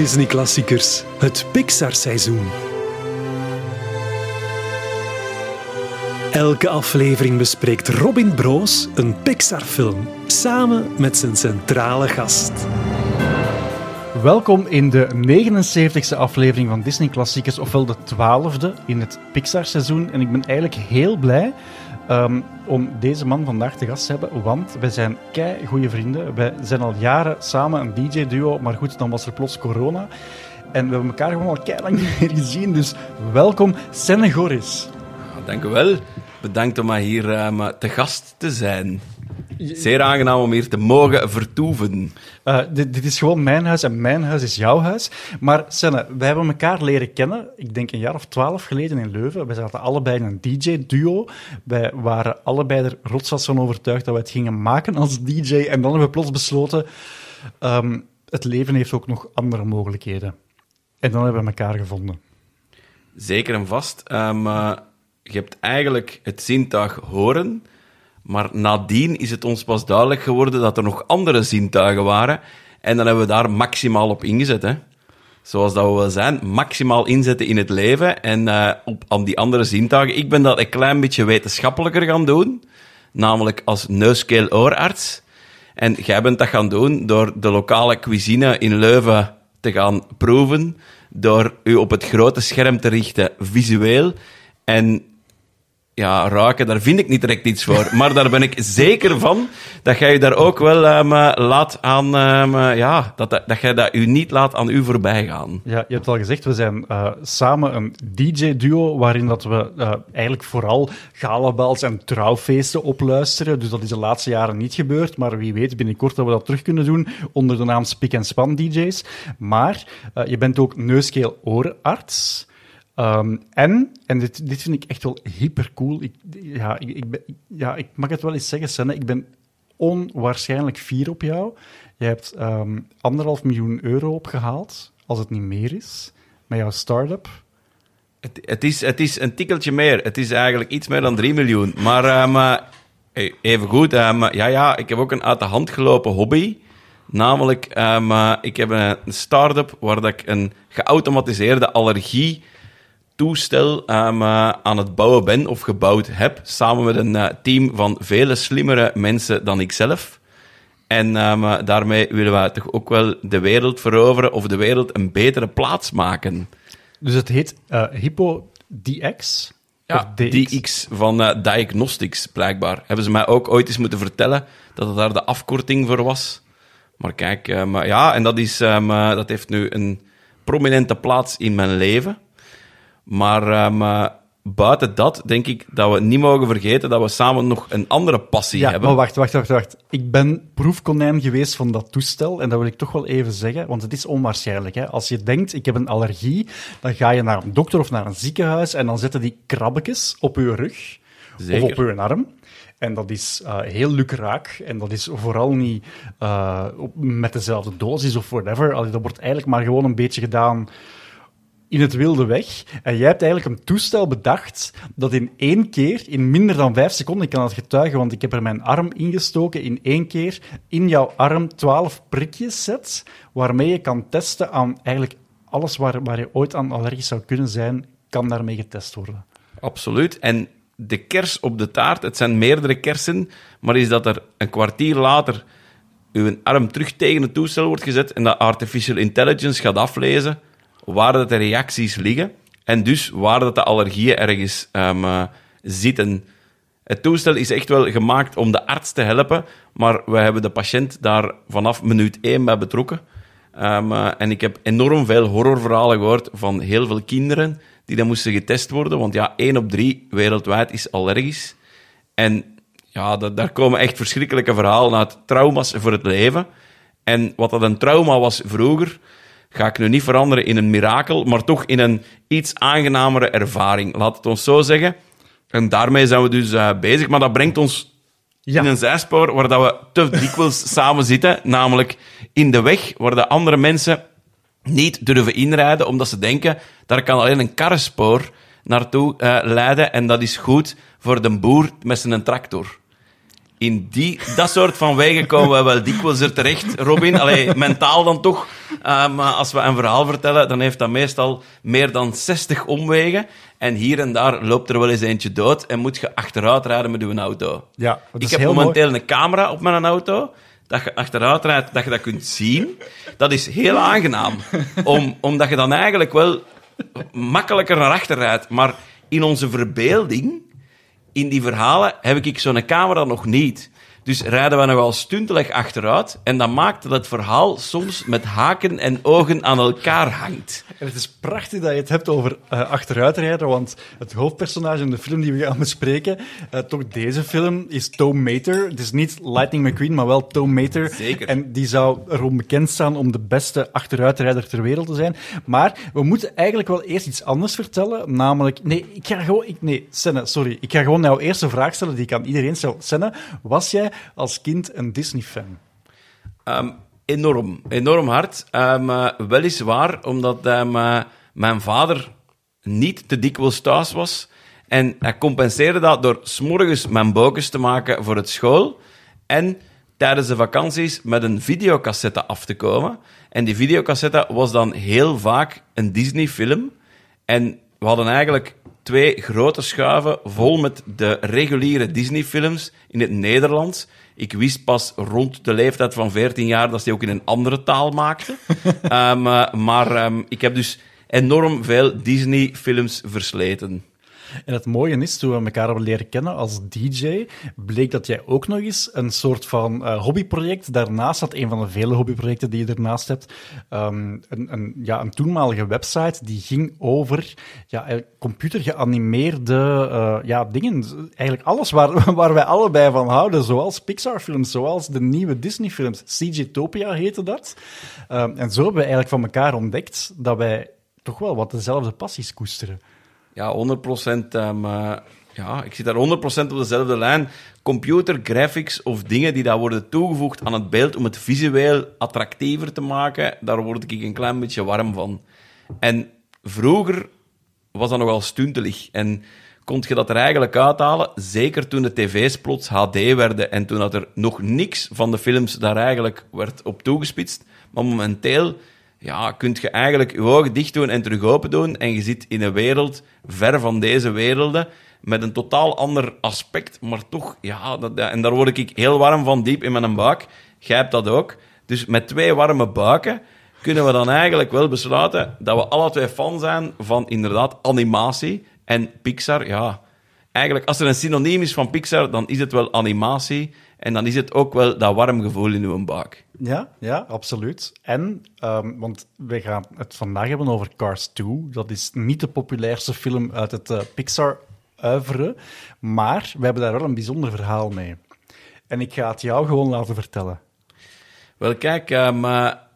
Disney-klassiekers, het Pixar-seizoen. Elke aflevering bespreekt Robin Broos een Pixar-film samen met zijn centrale gast. Welkom in de 79e aflevering van Disney Klassiekers, ofwel de 12e in het Pixar-seizoen. En ik ben eigenlijk heel blij um, om deze man vandaag te gast te hebben, want wij zijn kei goede vrienden. Wij zijn al jaren samen een DJ-duo, maar goed, dan was er plots corona. En we hebben elkaar gewoon al kei lang niet meer gezien, dus welkom, Senne Goris. Dank u wel. Bedankt om hier uh, te gast te zijn. Zeer aangenaam om hier te mogen vertoeven. Uh, dit, dit, is gewoon mijn huis en mijn huis is jouw huis. Maar Senne, wij hebben elkaar leren kennen, ik denk een jaar of twaalf geleden in Leuven. We zaten allebei in een DJ-duo. Wij waren allebei er rotsvast van overtuigd dat we het gingen maken als DJ. En dan hebben we plots besloten, um, het leven heeft ook nog andere mogelijkheden. En dan hebben we elkaar gevonden. Zeker en vast. Um, uh, je hebt eigenlijk het zintuig horen maar nadien is het ons pas duidelijk geworden dat er nog andere zintuigen waren. En dan hebben we daar maximaal op ingezet. Hè? Zoals dat we wel zijn, maximaal inzetten in het leven en uh, op, aan die andere zintuigen. Ik ben dat een klein beetje wetenschappelijker gaan doen, namelijk als neuskeel-oorarts. En jij bent dat gaan doen door de lokale cuisine in Leuven te gaan proeven, door u op het grote scherm te richten visueel en ja, ruiken, daar vind ik niet direct iets voor. Maar daar ben ik zeker van dat jij je daar ook wel um, laat aan, um, ja, dat, dat, jij dat u niet laat aan u voorbij gaan. Ja, je hebt al gezegd, we zijn uh, samen een DJ-duo waarin dat we uh, eigenlijk vooral galabals en trouwfeesten opluisteren. Dus dat is de laatste jaren niet gebeurd, maar wie weet binnenkort dat we dat terug kunnen doen onder de naam Spik en Span DJ's. Maar je bent ook neuskeel-oorarts. Um, en, en dit, vind ik echt wel hyper cool. Ik, ja, ik, ben, ja, ik mag het wel eens zeggen, Senne. Ik ben onwaarschijnlijk fier op jou. Je hebt um, anderhalf miljoen euro opgehaald, als het niet meer is, met jouw start-up. Het, het, is, het is een tikkeltje meer. Het is eigenlijk iets meer dan 3 miljoen. Maar um, even goed, um, ja, ja, ik heb ook een uit de hand gelopen hobby. Namelijk, um, ik heb een start-up waar ik een geautomatiseerde allergie toestel um, uh, aan het bouwen ben of gebouwd heb, samen met een uh, team van vele slimmere mensen dan ikzelf. En um, uh, daarmee willen we toch ook wel de wereld veroveren of de wereld een betere plaats maken. Dus het heet Hippo DX? Ja, DX van Diagnostics, blijkbaar. Hebben ze mij ook ooit eens moeten vertellen dat het daar de afkorting voor was. Maar kijk, maar ja, en dat, is, um, dat heeft nu een prominente plaats in mijn leven. Maar um, buiten dat denk ik dat we niet mogen vergeten dat we samen nog een andere passie ja, hebben. Maar wacht, wacht, wacht, wacht. Ik ben proefkonijn geweest van dat toestel en dat wil ik toch wel even zeggen, want het is onwaarschijnlijk. Hè? Als je denkt, ik heb een allergie, dan ga je naar een dokter of naar een ziekenhuis en dan zetten die krabbetjes op je rug Zeker. of op je arm. En dat is uh, heel lukraak. En dat is vooral niet uh, met dezelfde dosis of whatever. Allee, dat wordt eigenlijk maar gewoon een beetje gedaan in het wilde weg. En jij hebt eigenlijk een toestel bedacht dat in één keer, in minder dan vijf seconden, ik kan dat getuigen, want ik heb er mijn arm ingestoken, in één keer in jouw arm twaalf prikjes zet, waarmee je kan testen aan eigenlijk alles waar, waar je ooit aan allergisch zou kunnen zijn, kan daarmee getest worden. Absoluut. En de kers op de taart, het zijn meerdere kersen, maar is dat er een kwartier later uw arm terug tegen het toestel wordt gezet en dat artificial intelligence gaat aflezen waar dat de reacties liggen en dus waar dat de allergieën ergens um, uh, zitten. Het toestel is echt wel gemaakt om de arts te helpen, maar we hebben de patiënt daar vanaf minuut één bij betrokken. Um, uh, en ik heb enorm veel horrorverhalen gehoord van heel veel kinderen die dan moesten getest worden, want ja, één op drie wereldwijd is allergisch. En ja, daar komen echt verschrikkelijke verhalen uit, trauma's voor het leven. En wat dat een trauma was vroeger, ga ik nu niet veranderen in een mirakel, maar toch in een iets aangenamere ervaring. Laat het ons zo zeggen. En daarmee zijn we dus uh, bezig. Maar dat brengt ons ja. in een zijspoor waar dat we te dikwijls samen zitten. Namelijk in de weg waar de andere mensen niet durven inrijden, omdat ze denken, daar kan alleen een karrenspoor naartoe uh, leiden en dat is goed voor de boer met zijn tractor. In die, dat soort van wegen komen we wel dikwijls er terecht, Robin. Allee, mentaal dan toch. Uh, maar als we een verhaal vertellen, dan heeft dat meestal meer dan 60 omwegen. En hier en daar loopt er wel eens eentje dood en moet je achteruit rijden met uw auto. Ja, dat Ik is heb heel momenteel mooi. een camera op mijn auto, dat je achteruit rijdt, dat je dat kunt zien. Dat is heel aangenaam, om, omdat je dan eigenlijk wel makkelijker naar achter rijdt. Maar in onze verbeelding, in die verhalen, heb ik zo'n camera nog niet. Dus rijden we nogal stuntelig achteruit en dat maakt dat het verhaal soms met haken en ogen aan elkaar hangt. En het is prachtig dat je het hebt over eh, achteruitrijden, want het hoofdpersonage in de film die we gaan bespreken, eh, toch deze film, is Tom Mater. Het is niet Lightning McQueen, maar wel Tom Mater. Zeker. En die zou erom bekend staan om de beste achteruitrijder ter wereld te zijn. Maar we moeten eigenlijk wel eerst iets anders vertellen, namelijk... Nee, ik ga gewoon... Ik, nee, Senne, sorry. Ik ga gewoon jouw eerste vraag stellen, die ik aan iedereen stel. Senne, was jij als kind een Disney-fan? Ehm, enorm, enorm hard. Ehm, eh, weliswaar omdat ehm, eh, mijn vader niet te dikwijls thuis was. En hij compenseerde dat door s'morgens mijn boekjes te maken voor het school. En tijdens de vakanties met een videocassette af te komen. En die videocassette was dan heel vaak een Disney-film. En we hadden eigenlijk twee grote schuiven vol met de reguliere Disney-films in het Nederlands. Ik wist pas rond de leeftijd van 14 jaar dat ze die ook in een andere taal maakten. Ehm, eh, maar ehm, ik heb dus enorm veel Disney-films versleten. En het mooie is, toen we elkaar hebben leren kennen als DJ, bleek dat jij ook nog eens een soort van eh, hobbyproject daarnaast had, een van de vele hobbyprojecten die je ernaast hebt, ehm, een, een, ja, een toenmalige website die ging over ja, eh, computergeanimeerde eh, ja, dingen. Eigenlijk alles waar, waar wij allebei van houden, zoals Pixar-films, zoals de nieuwe Disney-films. CGtopia heette dat. Ehm, en zo hebben we eigenlijk van elkaar ontdekt dat wij toch wel wat dezelfde passies koesteren. Ja, 100%. ehm, eh, ja, ik zit daar 100% op dezelfde lijn. Computer, graphics of dingen die daar worden toegevoegd aan het beeld om het visueel attractiever te maken, daar word ik een klein beetje warm van. En vroeger was dat nogal stuntelig en kon je dat er eigenlijk uithalen, zeker toen de tv's plots HD werden en toen dat er nog niks van de films daar eigenlijk werd op toegespitst. Maar momenteel ja, kun je eigenlijk je ogen dicht doen en terug open doen en je zit in een wereld ver van deze werelden met een totaal ander aspect, maar toch, ja, dat- en daar word ik heel warm van, diep in mijn buik. Jij hebt dat ook. Dus met twee warme buiken kunnen we dan eigenlijk wel besluiten dat we alle twee fan zijn van inderdaad animatie en Pixar. Ja, eigenlijk als er een synoniem is van Pixar, dan is het wel animatie en dan is het ook wel dat warm gevoel in uw buik. Ja, ja, absoluut. En, ehm, want we gaan het vandaag hebben over Cars 2. Dat is niet de populairste film uit het eh, Pixar-oeuvre, maar we hebben daar wel een bijzonder verhaal mee. En ik ga het jou gewoon laten vertellen. Wel, kijk, eh, maar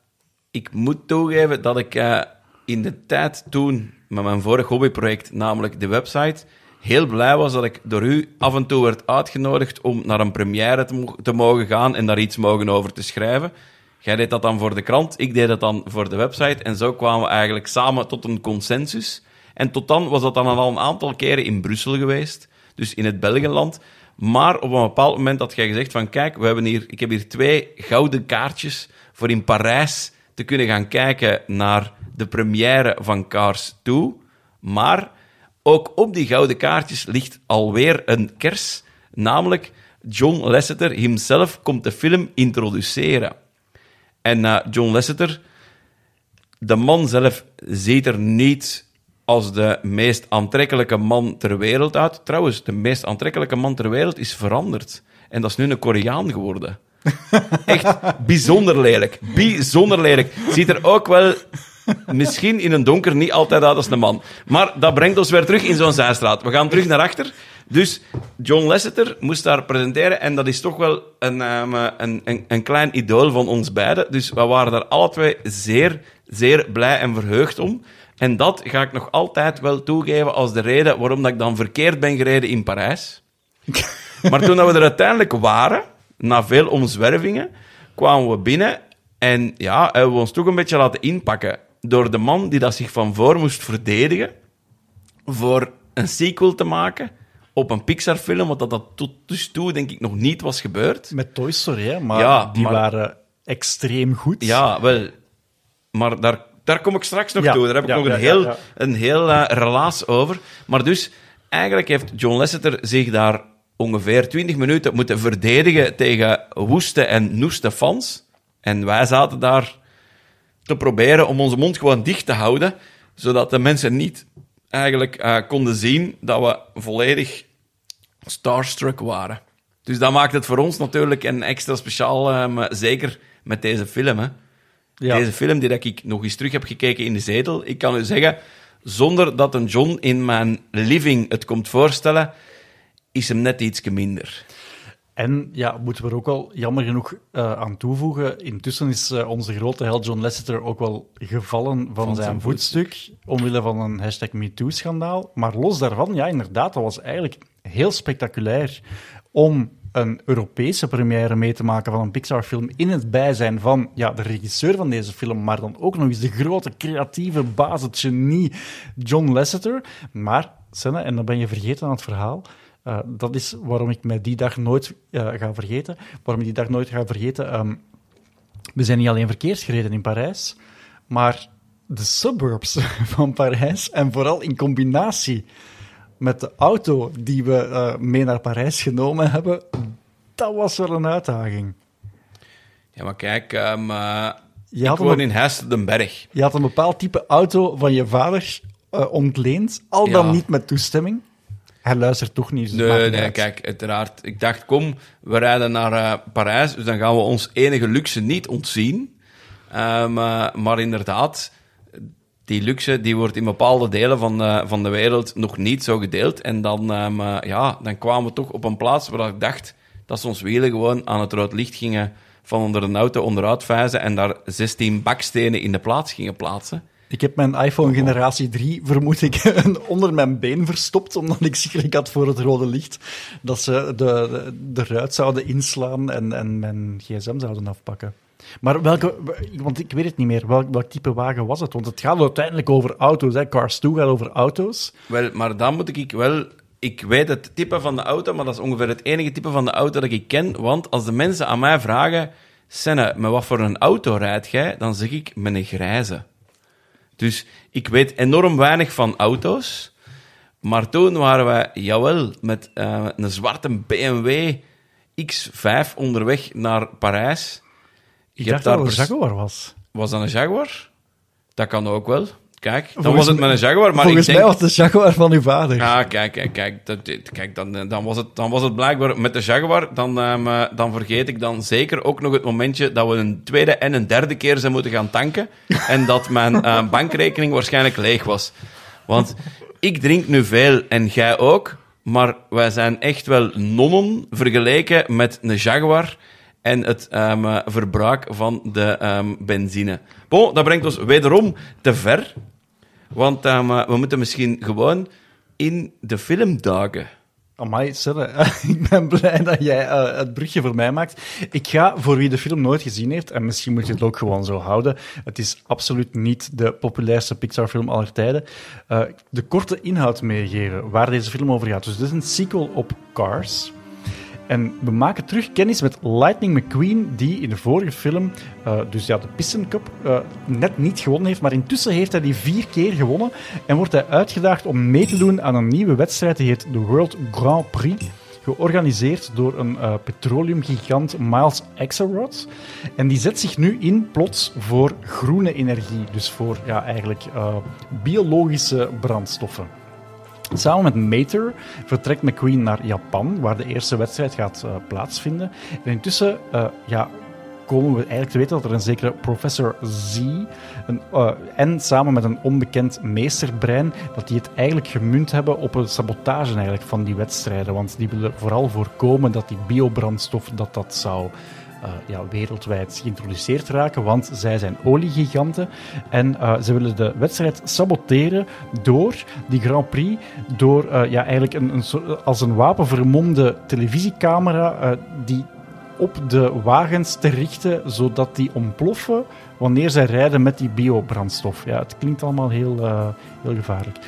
ik moet toegeven dat ik eh, in de tijd toen met mijn vorig hobbyproject, namelijk de website, heel blij was dat ik door u af en toe werd uitgenodigd om naar een première te, te mogen gaan en daar iets mogen over te schrijven. Jij deed dat dan voor de krant, ik deed dat dan voor de website en zo kwamen we eigenlijk samen tot een consensus. En tot dan was dat dan al een aantal keren in Brussel geweest, dus in het Belgenland. Maar op een bepaald moment had jij gezegd van kijk, we hebben hier, ik heb hier twee gouden kaartjes voor in Parijs te kunnen gaan kijken naar de première van Cars 2. Maar ook op die gouden kaartjes ligt alweer een kers, namelijk John Lasseter himself komt de film introduceren. En eh, John Lasseter, de man zelf, ziet er niet als de meest aantrekkelijke man ter wereld uit. Trouwens, de meest aantrekkelijke man ter wereld is veranderd. En dat is nu een Koreaan geworden. Echt bijzonder lelijk. Bijzonder lelijk. Ziet er ook wel misschien in een donker niet altijd uit als een man. Maar dat brengt ons weer terug in zo'n zijstraat. We gaan terug naar achter. Dus John Lasseter moest daar presenteren en dat is toch wel een, ehm, een, een, een klein idool van ons beiden. Dus we waren daar alle twee zeer, zeer blij en verheugd om. En dat ga ik nog altijd wel toegeven als de reden waarom dat ik dan verkeerd ben gereden in Parijs. Maar toen dat we er uiteindelijk waren, na veel omzwervingen, kwamen we binnen en ja, hebben we ons toch een beetje laten inpakken door de man die dat zich van voor moest verdedigen voor een sequel te maken op een Pixar-film, want dat dat tot dus toe denk ik nog niet was gebeurd. Met Toy Story, hè? maar Ja, die maar- waren extreem goed. Ja, wel. Maar daar, daar kom ik straks nog Ja, toe. Daar heb ik ja, nog een heel. Een heel eh, relaas over. Maar dus, eigenlijk heeft John Lasseter zich daar ongeveer 20 minuten moeten verdedigen tegen woeste en noeste fans. En wij zaten daar te proberen om onze mond gewoon dicht te houden, zodat de mensen niet eigenlijk eh, konden zien dat we volledig starstruck waren. Dus dat maakt het voor ons natuurlijk een extra speciaal, eh, maar zeker met deze film. Hè. Ja. Deze film die dat ik nog eens terug heb gekeken in de zetel. Ik kan u zeggen, zonder dat een John in mijn living het komt voorstellen, is hem net iets minder. En ja, moeten we er ook wel jammer genoeg eh, aan toevoegen. Intussen is eh, onze grote held John Lasseter ook wel gevallen van, Van zijn, zijn voetstuk. Omwille van een hashtag MeToo-schandaal. Maar los daarvan, ja, inderdaad, dat was eigenlijk heel spectaculair om een Europese première mee te maken van een Pixar-film in het bijzijn van ja, de regisseur van deze film, maar dan ook nog eens de grote creatieve baas, het genie John Lasseter. Maar, Senne, en dan ben je vergeten aan het verhaal, eh, dat is waarom ik mij die dag nooit eh, ga vergeten. Waarom ik die dag nooit ga vergeten. Ehm, we zijn niet alleen verkeersgereden in Parijs, maar de suburbs van Parijs. En vooral in combinatie met de auto die we eh, mee naar Parijs genomen hebben. Dat was wel een uitdaging. Ja, maar kijk, ehm, eh, Je ik had woon in den Berg. Je had een bepaald type auto van je vader ontleend, al dan Ja. niet met toestemming. Hij luistert toch niet. dus Nee, nee, uit. kijk, uiteraard. Ik dacht, kom, we rijden naar eh, Parijs, dus dan gaan we ons enige luxe niet ontzien. Ehm, eh, maar inderdaad, die luxe die wordt in bepaalde delen van de, van de wereld nog niet zo gedeeld. En dan, ehm, eh, ja, dan kwamen we toch op een plaats waar ik dacht dat ze ons wielen gewoon aan het rood licht gingen van onder een auto onderuit vijzen en daar 16 bakstenen in de plaats gingen plaatsen. Ik heb mijn iPhone generatie 3, vermoed ik, onder mijn been verstopt, omdat ik schrik had voor het rode licht. Dat ze de, de, de ruit zouden inslaan en, en mijn gsm zouden afpakken. Maar welke, want ik weet het niet meer, welk, welk type wagen was het? Want het gaat uiteindelijk over auto's, hè. Cars 2 gaat over auto's. Wel, maar dan moet ik wel... Ik weet het type van de auto, maar dat is ongeveer het enige type van de auto dat ik ken. Want als de mensen aan mij vragen... Senne, met wat voor een auto rijdt jij? Dan zeg ik, met een grijze. Dus ik weet enorm weinig van auto's. Maar toen waren wij, jawel, met eh, een zwarte BMW X5 onderweg naar Parijs. Ik Je dacht dat het een Jaguar was. Was dat een Jaguar? Dat kan ook wel. Kijk, dan Volgens was het met een Jaguar, maar Volgens ik denk... mij was het de Jaguar van uw vader. Ja, kijk, kijk, kijk. Dat, kijk dan, eh, dan, was het, dan was het blijkbaar met de Jaguar. Dan, ehm, eh, dan vergeet ik dan zeker ook nog het momentje dat we een tweede en een derde keer zijn moeten gaan tanken. en dat mijn eh, bankrekening waarschijnlijk leeg was. Want ik drink nu veel en jij ook. Maar wij zijn echt wel nonnen vergeleken met een Jaguar en het ehm, eh, verbruik van de ehm, benzine. Bon, dat brengt ons wederom te ver. Want eh, we moeten misschien gewoon in de film duiken. Amai, Senne, ik ben blij dat jij eh, het brugje voor mij maakt. Ik ga, voor wie de film nooit gezien heeft, en misschien moet je het ook gewoon zo houden, het is absoluut niet de populairste Pixar-film aller tijden, eh, de korte inhoud meegeven waar deze film over gaat. Dus dit is een sequel op Cars. En we maken terug kennis met Lightning McQueen, die in de vorige film, eh, dus ja, de Piston Cup, eh, net niet gewonnen heeft. Maar intussen heeft hij die vier keer gewonnen en wordt hij uitgedaagd om mee te doen aan een nieuwe wedstrijd. Die heet de World Grand Prix. Georganiseerd door een eh, petroleumgigant Miles Axelrod. En die zet zich nu in plots voor groene energie. Dus voor ja, eigenlijk biologische brandstoffen. Samen met Mater vertrekt McQueen naar Japan, waar de eerste wedstrijd gaat eh, plaatsvinden. En intussen eh, ja, komen we eigenlijk te weten dat er een zekere professor Z eh, en samen met een onbekend meesterbrein, dat die het eigenlijk gemunt hebben op een sabotage eigenlijk van die wedstrijden. Want die willen vooral voorkomen dat die biobrandstof dat dat zou eh, ja, wereldwijd geïntroduceerd raken, want zij zijn oliegiganten en eh, ze willen de wedstrijd saboteren door die Grand Prix, door eh, ja, eigenlijk een, een als een wapen vermomde televisiecamera die op de wagens te richten, zodat die ontploffen wanneer zij rijden met die biobrandstof. Ja, het klinkt allemaal heel, heel gevaarlijk.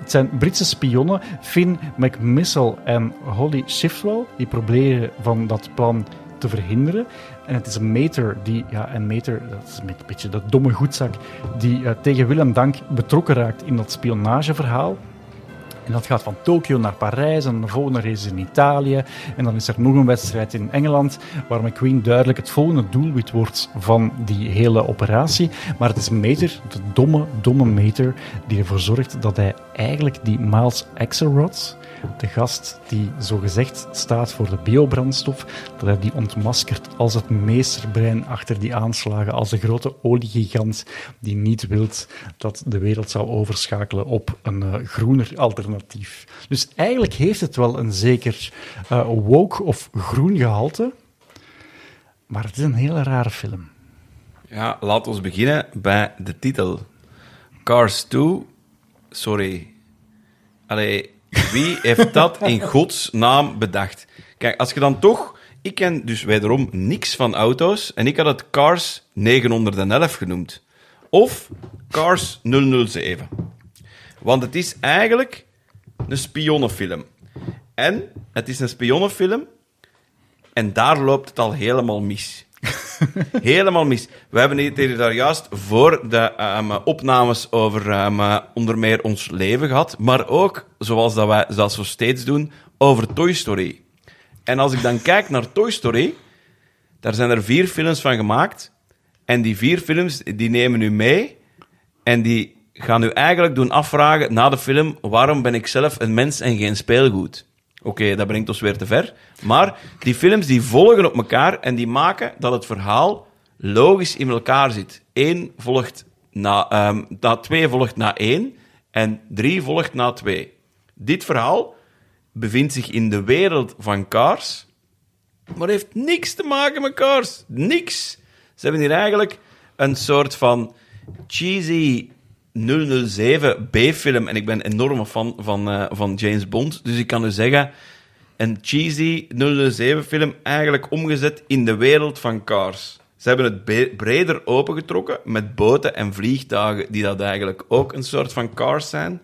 Het zijn Britse spionnen, Finn McMissile en Holly Shiftwell, die proberen van dat plan te verhinderen. En het is meter die, ja, een meter, dat is een beetje dat domme goedzak, die eh, tegen Willem Dank betrokken raakt in dat spionageverhaal. En dat gaat van Tokio naar Parijs en de volgende race in Italië. En dan is er nog een wedstrijd in Engeland, waar McQueen duidelijk het volgende doelwit wordt van die hele operatie. Maar het is Meter, de domme, domme Meter, die ervoor zorgt dat hij eigenlijk die Miles Axelrod, de gast die zogezegd staat voor de biobrandstof, dat hij die ontmaskert als het meesterbrein achter die aanslagen, als de grote oliegigant die niet wilt dat de wereld zou overschakelen op een uh, groener alternatief. Dus eigenlijk heeft het wel een zeker uh, woke of groen gehalte, maar het is een hele rare film. Ja, laten we beginnen bij de titel. Cars 2, sorry. Allee, wie heeft dat in Gods naam bedacht? Kijk, als je dan toch... Ik ken dus wederom niks van auto's en ik had het Cars 911 genoemd. Of Cars 007. Want het is eigenlijk een spionnenfilm. En het is een spionnenfilm en daar loopt het al helemaal mis. helemaal mis. We hebben het daar juist voor de um, opnames over um, onder meer ons leven gehad, maar ook, zoals dat wij dat zo steeds doen, over Toy Story. En als ik dan kijk naar Toy Story, daar zijn er vier films van gemaakt. En die vier films, die nemen u mee en die gaan u eigenlijk doen afvragen na de film, waarom ben ik zelf een mens en geen speelgoed? Oké, dat brengt ons weer te ver. Maar die films die volgen op elkaar en die maken dat het verhaal logisch in elkaar zit. Eén volgt na, um, na twee volgt na één en drie volgt na twee. Dit verhaal bevindt zich in de wereld van Cars, maar heeft niks te maken met Cars. Niks. Ze hebben hier eigenlijk een soort van cheesy 007 B-film. En ik ben enorme fan van, uh, van James Bond. Dus ik kan u zeggen, een cheesy 007-film eigenlijk omgezet in de wereld van Cars. Ze hebben het breder opengetrokken met boten en vliegtuigen, die dat eigenlijk ook een soort van Cars zijn.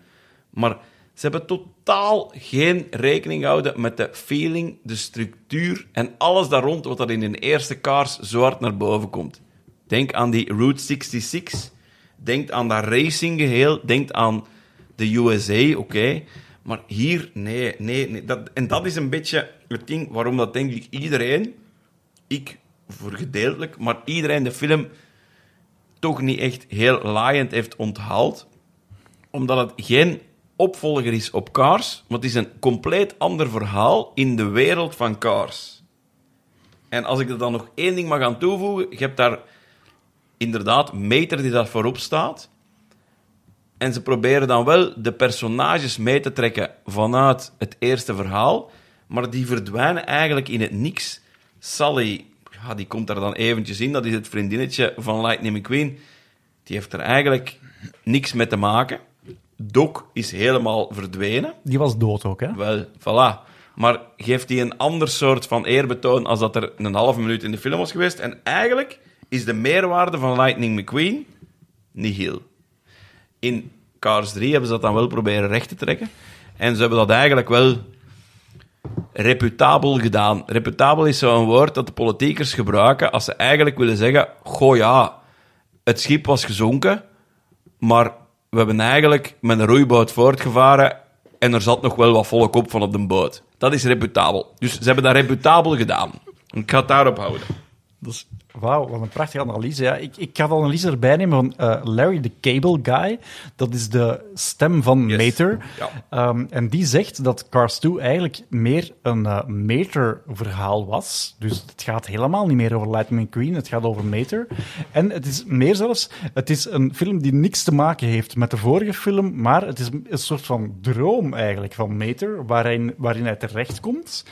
Maar ze hebben totaal geen rekening gehouden met de feeling, de structuur en alles daar rond wat er in de eerste Cars zo hard naar boven komt. Denk aan die Route 66 denkt aan dat racinggeheel, denkt aan de USA, oké. Maar hier, nee, nee, nee. Dat, en dat is een beetje het ding waarom dat denk ik iedereen, ik voor gedeeltelijk, maar iedereen de film toch niet echt heel laaiend heeft onthaald. Omdat het geen opvolger is op Cars, maar het is een compleet ander verhaal in de wereld van Cars. En als ik er dan nog één ding mag aan toevoegen, je hebt daar inderdaad meter die daar voorop staat. En ze proberen dan wel de personages mee te trekken vanuit het eerste verhaal, maar die verdwijnen eigenlijk in het niks. Sally, ja, die komt daar dan eventjes in, dat is het vriendinnetje van Lightning McQueen. Die heeft er eigenlijk niks mee te maken. Doc is helemaal verdwenen. Die was dood ook, hè? Wel, voilà. Maar geeft hij een ander soort van eerbetoon als dat er een halve minuut in de film was geweest. En eigenlijk is de meerwaarde van Lightning McQueen nihil. In Cars 3 hebben ze dat dan wel proberen recht te trekken. En ze hebben dat eigenlijk wel reputabel gedaan. Reputabel is zo'n woord dat de politiekers gebruiken als ze eigenlijk willen zeggen: Goh ja, het schip was gezonken, maar we hebben eigenlijk met een roeiboot voortgevaren en er zat nog wel wat volk op van op de boot. Dat is reputabel. Dus ze hebben dat reputabel gedaan. Ik ga het daarop houden. Dat Wauw, wat een prachtige analyse. Ja. Ik, ik ga de analyse erbij nemen van uh, Larry the Cable Guy. Dat is de stem van yes. Mater. Ja. Um, en die zegt dat Cars 2 eigenlijk meer een uh, Mater-verhaal was. Dus het gaat helemaal niet meer over Lightning McQueen, het gaat over Mater. En het is meer zelfs, het is een film die niks te maken heeft met de vorige film, maar het is een soort van droom eigenlijk van Mater, waarin, waarin hij terechtkomt.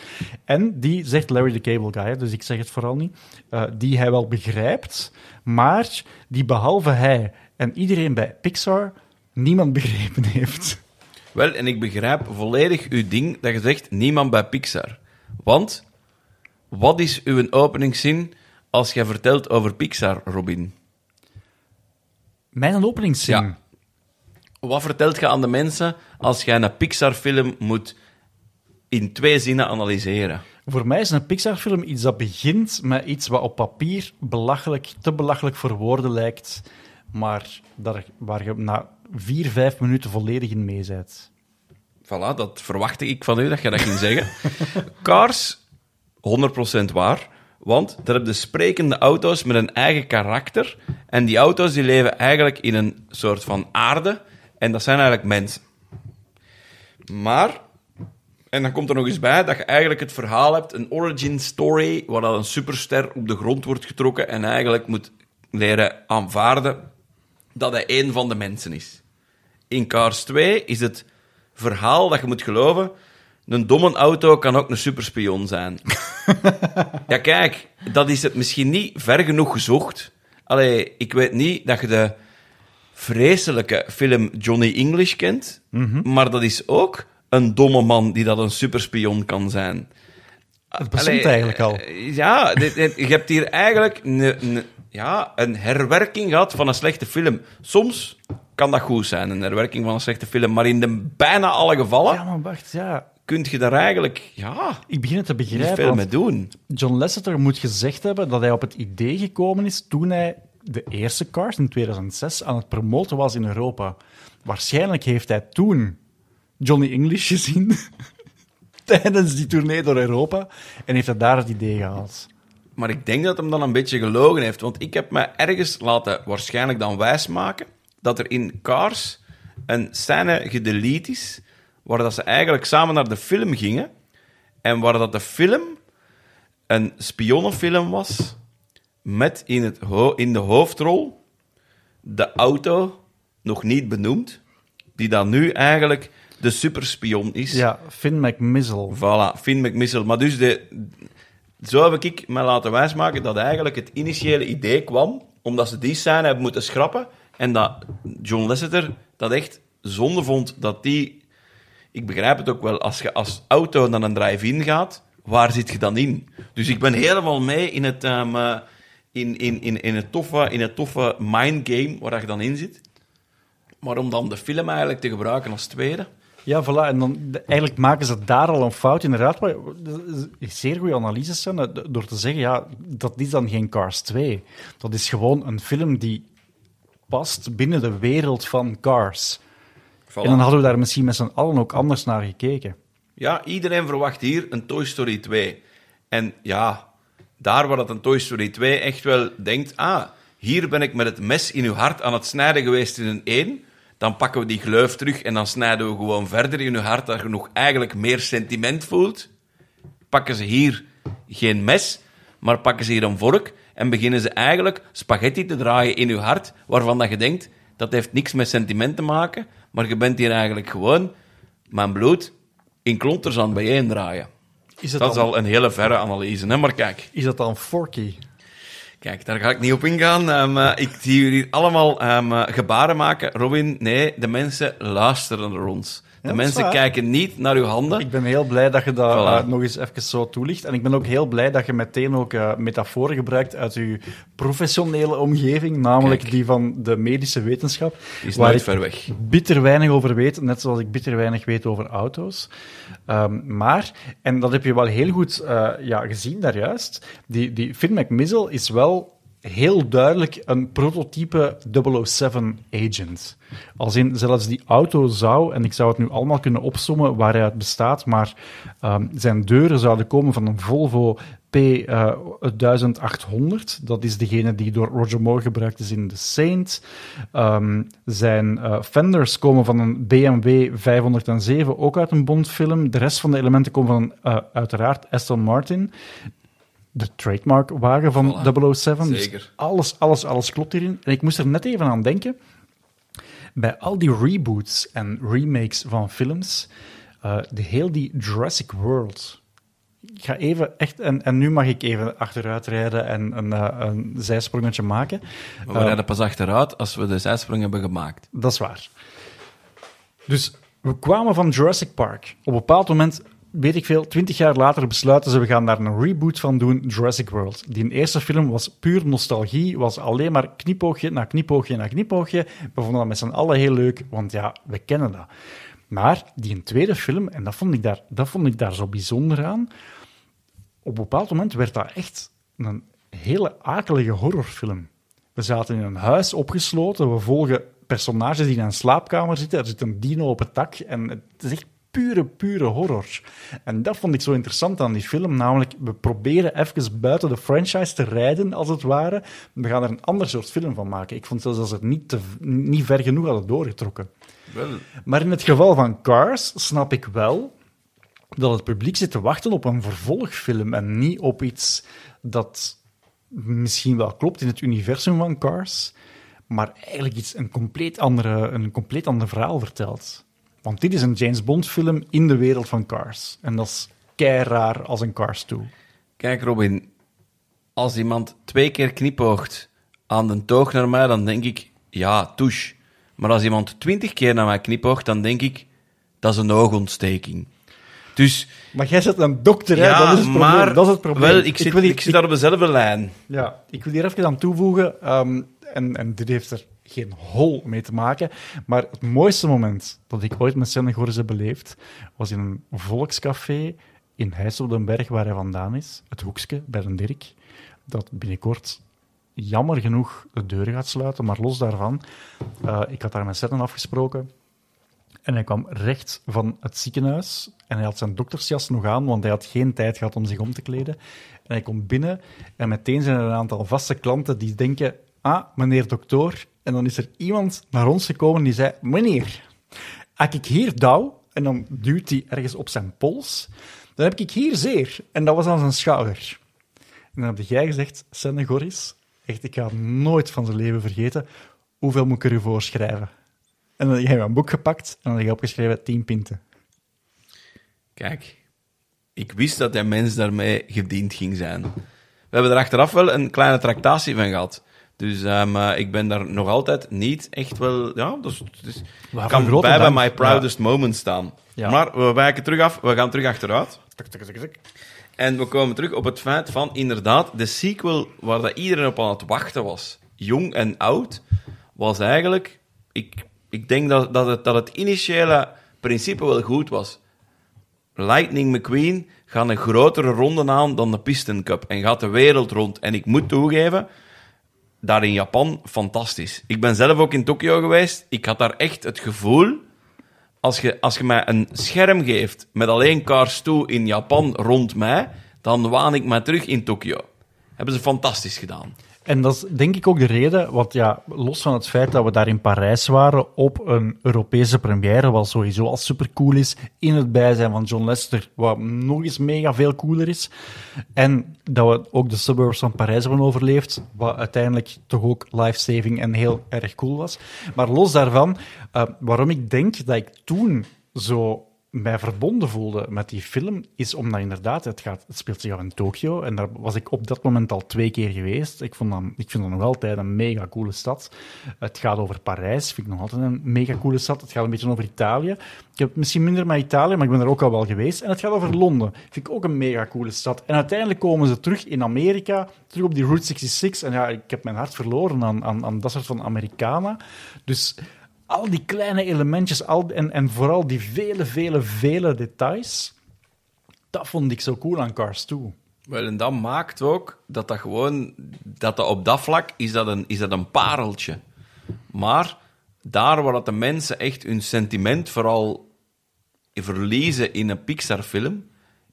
En die zegt Larry the Cable Guy, dus ik zeg het vooral niet, uh, die hij wel begrijpt, maar die behalve hij en iedereen bij Pixar niemand begrepen heeft. Wel, en ik begrijp volledig uw ding dat je zegt niemand bij Pixar. Want, wat is uw openingszin als je vertelt over Pixar, Robin? Mijn openingszin? Ja. Wat vertelt je aan de mensen als jij een Pixar-film moet in twee zinnen analyseren? Voor mij is een Pixar-film iets dat begint met iets wat op papier belachelijk, te belachelijk voor woorden lijkt, maar daar, waar je na vier, vijf minuten volledig in mee bent. Voilà, dat verwachtte ik van u, dat je dat ging zeggen. Cars, 100% waar. Want daar heb je sprekende auto's met een eigen karakter. En die auto's die leven eigenlijk in een soort van aarde. En dat zijn eigenlijk mensen. Maar, en dan komt er nog eens bij dat je eigenlijk het verhaal hebt, een origin story, waar dan een superster op de grond wordt getrokken en eigenlijk moet leren aanvaarden dat hij één van de mensen is. In Cars 2 is het verhaal dat je moet geloven. Een domme auto kan ook een superspion zijn. ja, kijk, dat is het misschien niet ver genoeg gezocht. Allee, ik weet niet dat je de vreselijke film Johnny English kent, maar dat is ook een domme man die dat een superspion kan zijn. Het bestond eigenlijk al. eh, Ja, dit- dit- je hebt hier eigenlijk een, ja, een herwerking gehad van een slechte film. Soms kan dat goed zijn, een herwerking van een slechte film, maar in de bijna alle gevallen Ja, maar wacht, ja. kun je daar eigenlijk ja, Ik begin het te niet begrijpen. veel want mee doen. John Lasseter moet gezegd hebben dat hij op het idee gekomen is toen hij de eerste Cars in 2006 aan het promoten was in Europa. Waarschijnlijk heeft hij toen Johnny English gezien tijdens die tournee door Europa en heeft hij daar het idee gehaald. Maar ik denk dat hem dan een beetje gelogen heeft. Want ik heb me ergens laten waarschijnlijk dan wijsmaken dat er in Cars een scène gedelete is waar dat ze eigenlijk samen naar de film gingen en waar dat de film een spionnenfilm was met in, het in de hoofdrol de auto nog niet benoemd, die dan nu eigenlijk de superspion is. Ja, Finn McMizzle. Voilà, Finn McMissile. Maar dus de, zo heb ik me laten wijsmaken dat eigenlijk het initiële idee kwam, omdat ze die scène hebben moeten schrappen, en dat John Lasseter dat echt zonde vond dat die... Ik begrijp het ook wel, als je als auto naar een drive-in gaat, waar zit je dan in? Dus ik ben helemaal mee in het, ehm, eh, in, in, in, in het toffe, in het toffe mindgame waar je dan in zit. Maar om dan de film eigenlijk te gebruiken als tweede... Ja, voilà. En dan, de- eigenlijk maken ze daar al een fout. Inderdaad, maar dat is zeer goede analyses zijn, eh, door te zeggen, ja, dat is dan geen Cars 2. Dat is gewoon een film die past binnen de wereld van Cars. Voilà. En dan hadden we daar misschien met z'n allen ook anders naar gekeken. Ja, iedereen verwacht hier een Toy Story 2. En ja, daar waar dat een Toy Story 2 echt wel denkt... Ah, hier ben ik met het mes in uw hart aan het snijden geweest in een 1. Dan pakken we die gleuf terug en dan snijden we gewoon verder in uw hart... dat je nog eigenlijk meer sentiment voelt. Pakken ze hier geen mes, maar pakken ze hier een vork... en beginnen ze eigenlijk spaghetti te draaien in uw hart... waarvan dat je denkt, dat heeft niks met sentiment te maken... maar je bent hier eigenlijk gewoon... Mijn bloed in klonters aan bijeen draaien. Is het, Dat is al een hele verre analyse, hè? maar kijk. is dat dan Forky? Kijk, daar ga ik niet op ingaan. Ehm, eh, ik zie jullie allemaal ehm, eh, gebaren maken. Robin, nee, de mensen luisteren naar ons. De mensen kijken niet naar uw handen. Ik ben heel blij dat je dat Voilà. eh, nog eens even zo toelicht. En ik ben ook heel blij dat je meteen ook eh, metaforen gebruikt uit je professionele omgeving, namelijk Kijk. die van de medische wetenschap. Die is waar nooit ver weg. bitter weinig over weet, net zoals ik bitter weinig weet over auto's. Ehm, maar, en dat heb je wel heel goed eh, ja, gezien daar juist, die, die Finn McMizzle is wel heel duidelijk een prototype 007 agent. Als in zelfs die auto zou, en ik zou het nu allemaal kunnen opsommen waar hij uit bestaat, maar ehm, zijn deuren zouden komen van een Volvo P1800. dat is degene die door Roger Moore gebruikt is in The Saint. Ehm, zijn eh, fenders komen van een BMW 507, ook uit een Bondfilm. De rest van de elementen komen van eh, uiteraard Aston Martin de trademarkwagen van Voilà. 007. Dus Zeker. alles, alles, alles klopt hierin. En ik moest er net even aan denken. Bij al die reboots en remakes van films, eh, de heel die Jurassic World. Ik ga even echt, en, en nu mag ik even achteruit rijden en een, eh, een zijsprongetje maken. Maar we Eh, rijden pas achteruit als we de zijsprong hebben gemaakt. dat is waar. Dus we kwamen van Jurassic Park. Op een bepaald moment weet ik veel, twintig jaar later besluiten ze, we gaan daar een reboot van doen, Jurassic World. Die eerste film was puur nostalgie, was alleen maar knipoogje na knipoogje na knipoogje. We vonden dat met z'n allen heel leuk, want ja, we kennen dat. Maar die tweede film, en dat vond ik daar, dat vond ik daar zo bijzonder aan, op een bepaald moment werd dat echt een hele akelige horrorfilm. We zaten in een huis opgesloten, we volgen personages die in een slaapkamer zitten, er zit een dino op het dak, en het is echt pure, pure horror. En dat vond ik zo interessant aan die film, namelijk we proberen even buiten de franchise te rijden, als het ware. We gaan er een ander soort film van maken. Ik vond zelfs dat ze het niet, te, niet ver genoeg hadden doorgetrokken. Wel, Maar in het geval van Cars snap ik wel dat het publiek zit te wachten op een vervolgfilm en niet op iets dat misschien wel klopt in het universum van Cars, maar eigenlijk iets, een, compleet andere, een compleet ander verhaal vertelt. Want dit is een James Bond film in de wereld van Cars. En dat is kei raar als een Cars 2. Kijk, Robin. Als iemand twee keer knipoogt aan de toog naar mij, dan denk ik, ja, touche. Maar als iemand twintig keer naar mij knipoogt, dan denk ik, dat is een oogontsteking. Dus, Maar jij zit een dokter, hè? dat is het probleem. maar... dat is het probleem. Wel, ik, zit, wil ik, zit daar op dezelfde lijn. Ja, ik wil hier even aan toevoegen, ehm, en, en dit heeft er geen hol mee te maken, maar het mooiste moment dat ik ooit met Sennegoris heb beleefd, was in een volkscafé in Heijs op den Berg, waar hij vandaan is, het Hoekske, bij een Dirk, dat binnenkort jammer genoeg de deur gaat sluiten, maar los daarvan, eh, ik had daar met Sennen afgesproken, en hij kwam recht van het ziekenhuis en hij had zijn doktersjas nog aan, want hij had geen tijd gehad om zich om te kleden. En hij komt binnen en meteen zijn er een aantal vaste klanten die denken, ah, meneer dokter. En dan is er iemand naar ons gekomen die zei, meneer, als ik hier douw, en dan duwt hij ergens op zijn pols, dan heb ik hier zeer. En dat was aan zijn schouder. En dan heb jij gezegd, Senne Goris, echt, ik ga nooit van zijn leven vergeten, hoeveel moet ik u voorschrijven? En dan heb jij een boek gepakt en dan heb je opgeschreven 10 pinten. Kijk, ik wist dat die mens daarmee gediend ging zijn. We hebben er achteraf wel een kleine tractatie van gehad. Dus eh, ik ben daar nog altijd niet echt wel... Ja, dus, dus kan bij my proudest moment staan. Ja. Maar we wijken terug af. We gaan terug achteruit. En we komen terug op het feit van, inderdaad, de sequel waar dat iedereen op aan het wachten was, jong en oud, was eigenlijk... Ik, ik denk dat, dat, het, dat het initiële principe wel goed was. Lightning McQueen gaat een grotere ronde aan dan de Piston Cup en gaat de wereld rond. En ik moet toegeven, daar in Japan, fantastisch. Ik ben zelf ook in Tokio geweest. Ik had daar echt het gevoel, als je, als je mij een scherm geeft met alleen Cars 2 in Japan rond mij, dan waan ik mij terug in Tokio. Hebben ze fantastisch gedaan. En dat is denk ik ook de reden, want ja, los van het feit dat we daar in Parijs waren op een Europese première, wat sowieso al super cool is, in het bijzijn van John Lester, wat nog eens mega veel cooler is. En dat we ook de suburbs van Parijs hebben overleefd, wat uiteindelijk toch ook life-saving en heel erg cool was. Maar los daarvan, eh, waarom ik denk dat ik toen zo mij verbonden voelde met die film, is omdat inderdaad, het, gaat, het speelt zich af in Tokio. En daar was ik op dat moment al twee keer geweest. Ik, vond dat, ik vind dat nog altijd een mega coole stad. Het gaat over Parijs, vind ik nog altijd een mega coole stad. Het gaat een beetje over Italië. Ik heb misschien minder met Italië, maar ik ben er ook al wel geweest. En het gaat over Londen. Vind ik ook een mega coole stad. En uiteindelijk komen ze terug in Amerika, terug op die Route 66. En ja, ik heb mijn hart verloren aan, aan, aan dat soort van Americana. Dus al die kleine elementjes al, en, en vooral die vele, vele, vele details, dat vond ik zo cool aan Cars 2. Wel, en dat maakt ook dat dat gewoon, dat dat op dat vlak is dat een, is dat een pareltje. Maar daar waar dat de mensen echt hun sentiment vooral verliezen in een Pixar-film,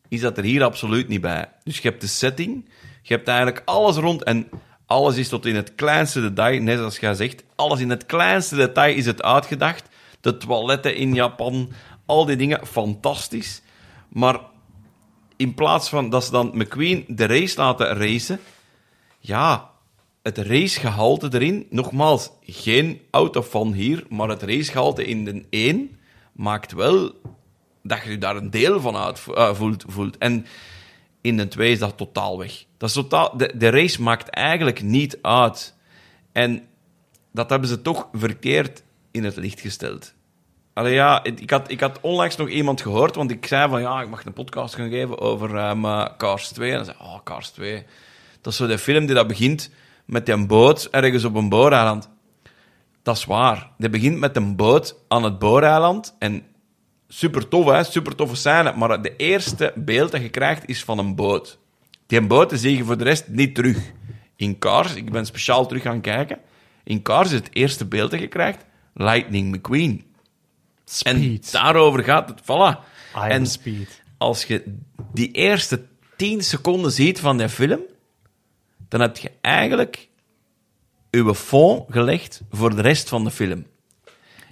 is dat er hier absoluut niet bij. Dus je hebt de setting, je hebt eigenlijk alles rond en alles is tot in het kleinste detail, net zoals jij zegt, alles in het kleinste detail is het uitgedacht. De toiletten in Japan, al die dingen, fantastisch. Maar in plaats van dat ze dan McQueen de race laten racen, ja, het racegehalte erin, nogmaals, geen autofan hier, maar het racegehalte in de 1 maakt wel dat je daar een deel van uit eh, voelt, voelt. En in de 2 is dat totaal weg. Dat is totaal, de, de race maakt eigenlijk niet uit. En dat hebben ze toch verkeerd in het licht gesteld. Allee, ja, ik had, ik had onlangs nog iemand gehoord, want ik zei van ja, ik mag een podcast gaan geven over ehm, eh, Cars 2. En dan zei oh, Cars 2. Dat is zo de film die dat begint met een boot ergens op een booreiland. Dat is waar. Die begint met een boot aan het booreiland en super tof, hè? super toffe scène. Maar de eerste beeld dat je krijgt is van een boot. Die boot zie je voor de rest niet terug. In Cars, ik ben speciaal terug gaan kijken. In Cars is het eerste beeld dat je krijgt Lightning McQueen. En Speed. daarover gaat het. Voilà. En Speed. als je die eerste 10 seconden ziet van die film, dan heb je eigenlijk uw fond gelegd voor de rest van de film.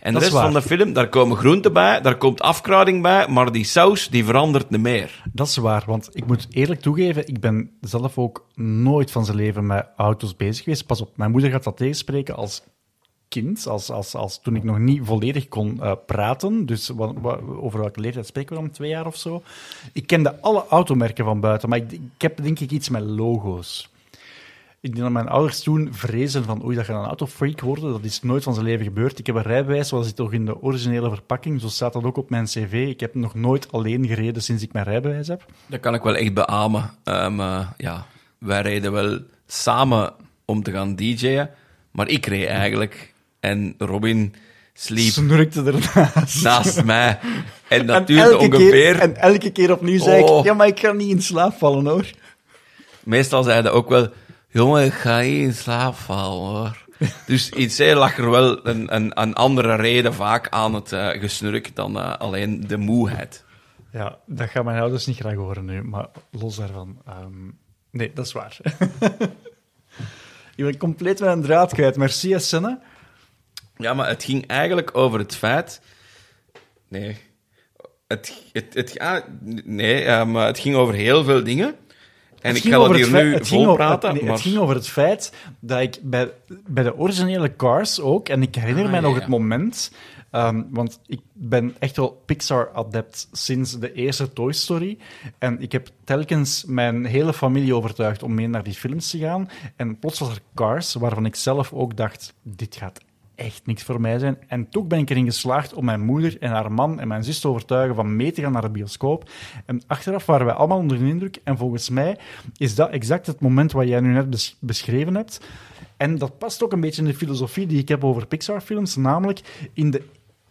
En Dat de is rest van de film, daar komen groenten bij, daar komt afkruiding bij, maar die saus die verandert niet meer. Dat is waar, want ik moet eerlijk toegeven, ik ben zelf ook nooit van zijn leven met auto's bezig geweest. Pas op, mijn moeder gaat dat tegenspreken als kind, als, als, als toen ik nog niet volledig kon eh, praten. Dus wa- wa- over welke leeftijd spreken we dan? Twee jaar of zo? Ik kende alle automerken van buiten, maar ik, ik heb denk ik iets met logo's. Ik denk dat mijn ouders toen vrezen van oei, dat gaat een autofreak worden. Dat is nooit van zijn leven gebeurd. Ik heb een rijbewijs, zoals zit toch in de originele verpakking. Zo staat dat ook op mijn cv. Ik heb nog nooit alleen gereden sinds ik mijn rijbewijs heb. Dat kan ik wel echt beamen. Ehm, eh, ja, wij reden wel samen om te gaan DJ'en, maar ik reed eigenlijk. En Robin sliep Snurkte ernaast. naast mij. En dat En duurde elke, ongeveer... keer, en elke keer opnieuw zei Oh. ik, ja, maar ik ga niet in slaap vallen, hoor. Meestal zeiden ook wel, jongen, ik ga hier in slaap vallen, hoor. Dus iets hè, lag er wel een, een, een andere reden vaak aan het eh, gesnurk dan eh, alleen de moeheid. Ja, dat gaan mijn ouders niet graag horen nu, maar los daarvan. ehm, nee, dat is waar. ik ben compleet mijn draad kwijt. Merci, hè, Senne. Ja, maar het ging eigenlijk over het feit... Nee. Het, het, het, ja, nee, maar het ging over heel veel dingen. En Het ik ging ga dat hier het feit- nu over- praten, nee, maar... Het ging over het feit dat ik bij, bij de originele Cars ook, en ik herinner Ah, mij ja, nog ja. het moment, ehm, want ik ben echt wel Pixar-adept sinds de eerste Toy Story. En ik heb telkens mijn hele familie overtuigd om mee naar die films te gaan. En plots was er Cars, waarvan ik zelf ook dacht, dit gaat echt niks voor mij zijn. En toch ben ik erin geslaagd om mijn moeder en haar man en mijn zus te overtuigen van mee te gaan naar de bioscoop. En achteraf waren wij allemaal onder de indruk. En volgens mij is dat exact het moment wat jij nu net bes- beschreven hebt. En dat past ook een beetje in de filosofie die ik heb over Pixar-films, namelijk in de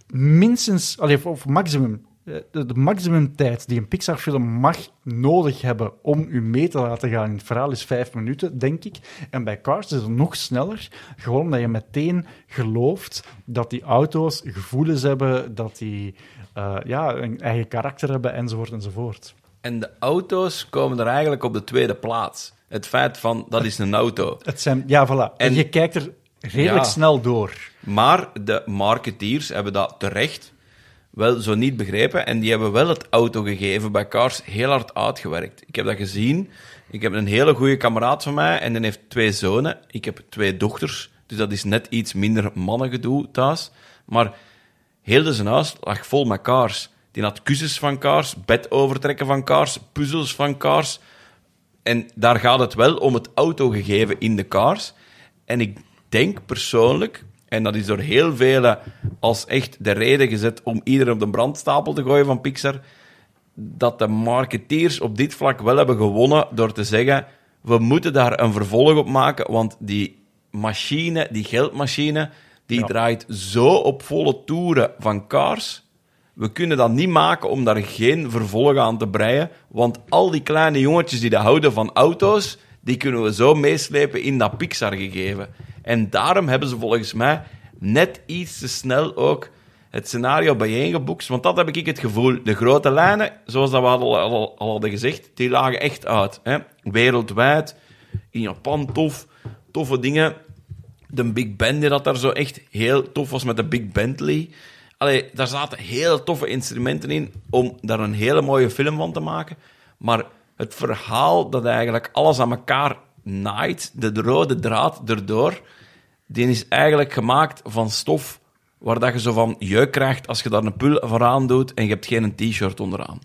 minstens, allee, of- maximum, de, de maximumtijd die een Pixar-film mag nodig hebben om u mee te laten gaan in het verhaal is vijf minuten, denk ik. En bij Cars is het nog sneller, gewoon omdat je meteen gelooft dat die auto's gevoelens hebben, dat die eh, ja, een eigen karakter hebben, enzovoort, enzovoort. En de auto's komen er eigenlijk op de tweede plaats. Het feit van, dat is een auto. Het zijn, ja, voilà. En En- je kijkt er redelijk Ja. snel door. Maar de marketeers hebben dat terecht wel zo niet begrepen. En die hebben wel het autogegeven bij Cars heel hard uitgewerkt. Ik heb dat gezien. Ik heb een hele goede kameraad van mij en die heeft twee zonen. Ik heb twee dochters. Dus dat is net iets minder mannengedoe thuis. Maar heel zijn huis lag vol met Cars. Die had kussens van Cars, bed overtrekken van Cars, puzzels van Cars. En daar gaat het wel om het autogegeven in de cars. En ik denk persoonlijk, en dat is door heel velen als echt de reden gezet om iedereen op de brandstapel te gooien van Pixar, dat de marketeers op dit vlak wel hebben gewonnen door te zeggen, we moeten daar een vervolg op maken, want die machine, die geldmachine, die Ja. draait zo op volle toeren van cars. We kunnen dat niet maken om daar geen vervolg aan te breien, want al die kleine jongetjes die dat houden van auto's, die kunnen we zo meeslepen in dat Pixar-gegeven. En daarom hebben ze volgens mij net iets te snel ook het scenario bijeengeboekt, want dat heb ik het gevoel. De grote lijnen, zoals dat we al, al, al hadden gezegd, die lagen echt uit. Hè? Wereldwijd, in Japan tof, toffe dingen. De Big Band die dat daar zo echt heel tof was met de Big Bentley. Allee, daar zaten heel toffe instrumenten in om daar een hele mooie film van te maken. Maar het verhaal dat eigenlijk alles aan elkaar naait, de rode draad erdoor, die is eigenlijk gemaakt van stof waar dat je zo van jeuk krijgt als je daar een pul vooraan doet en je hebt geen t-shirt onderaan.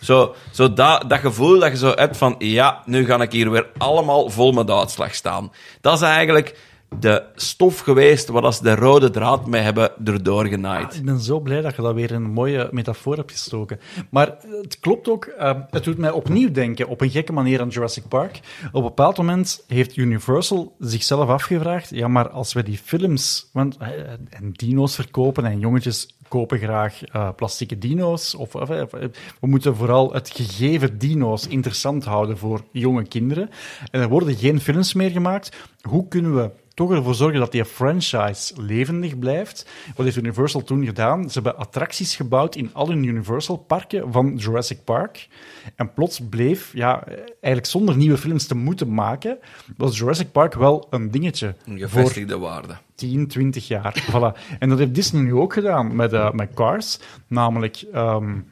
Zo, zo dat, dat gevoel dat je zo hebt van, ja, nu ga ik hier weer allemaal vol met uitslag staan. Dat is eigenlijk de stof geweest waar ze de rode draad mee hebben erdoor genaaid. Ik ben zo blij dat je dat weer een mooie metafoor hebt gestoken. Maar het klopt ook, uh, het doet mij opnieuw denken op een gekke manier aan Jurassic Park. Op een bepaald moment heeft Universal zichzelf afgevraagd, ja, maar als we die films want, uh, en dino's verkopen en jongetjes kopen graag uh, plastieke dino's, of, we moeten vooral het gegeven dino's interessant houden voor jonge kinderen. En er worden geen films meer gemaakt. Hoe kunnen we toch ervoor zorgen dat die franchise levendig blijft. Wat heeft Universal toen gedaan? Ze hebben attracties gebouwd in al hun Universal-parken van Jurassic Park. En plots bleef, ja, eigenlijk zonder nieuwe films te moeten maken, was Jurassic Park wel een dingetje. Een gevestigde waarde. 10, 20 jaar. voilà. En dat heeft Disney nu ook gedaan met, uh, met Cars. Namelijk... Um,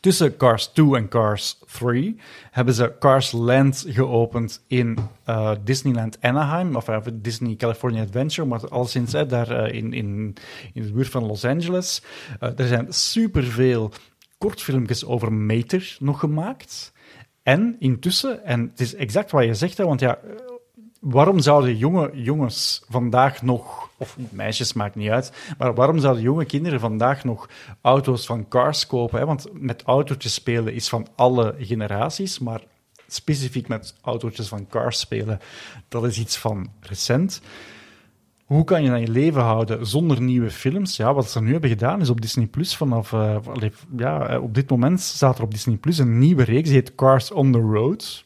Tussen Cars 2 en Cars 3 hebben ze Cars Land geopend in uh, Disneyland Anaheim, of uh, Disney California Adventure, maar al sinds daar uh, in, in, in de buurt van Los Angeles. er zijn superveel kortfilmpjes over Mater nog gemaakt. En intussen, en het is exact wat je zegt, hè, want ja, waarom zouden jonge jongens vandaag nog, of meisjes maakt niet uit, maar waarom zouden jonge kinderen vandaag nog auto's van Cars kopen? Hè? Want met autootjes spelen is van alle generaties, maar specifiek met autootjes van Cars spelen, dat is iets van recent. Hoe kan je dan je leven houden zonder nieuwe films? Ja, wat ze nu hebben gedaan is op Disney Plus vanaf. Uh, ja, op dit moment staat er op Disney Plus een nieuwe reeks, die heet Cars on the Road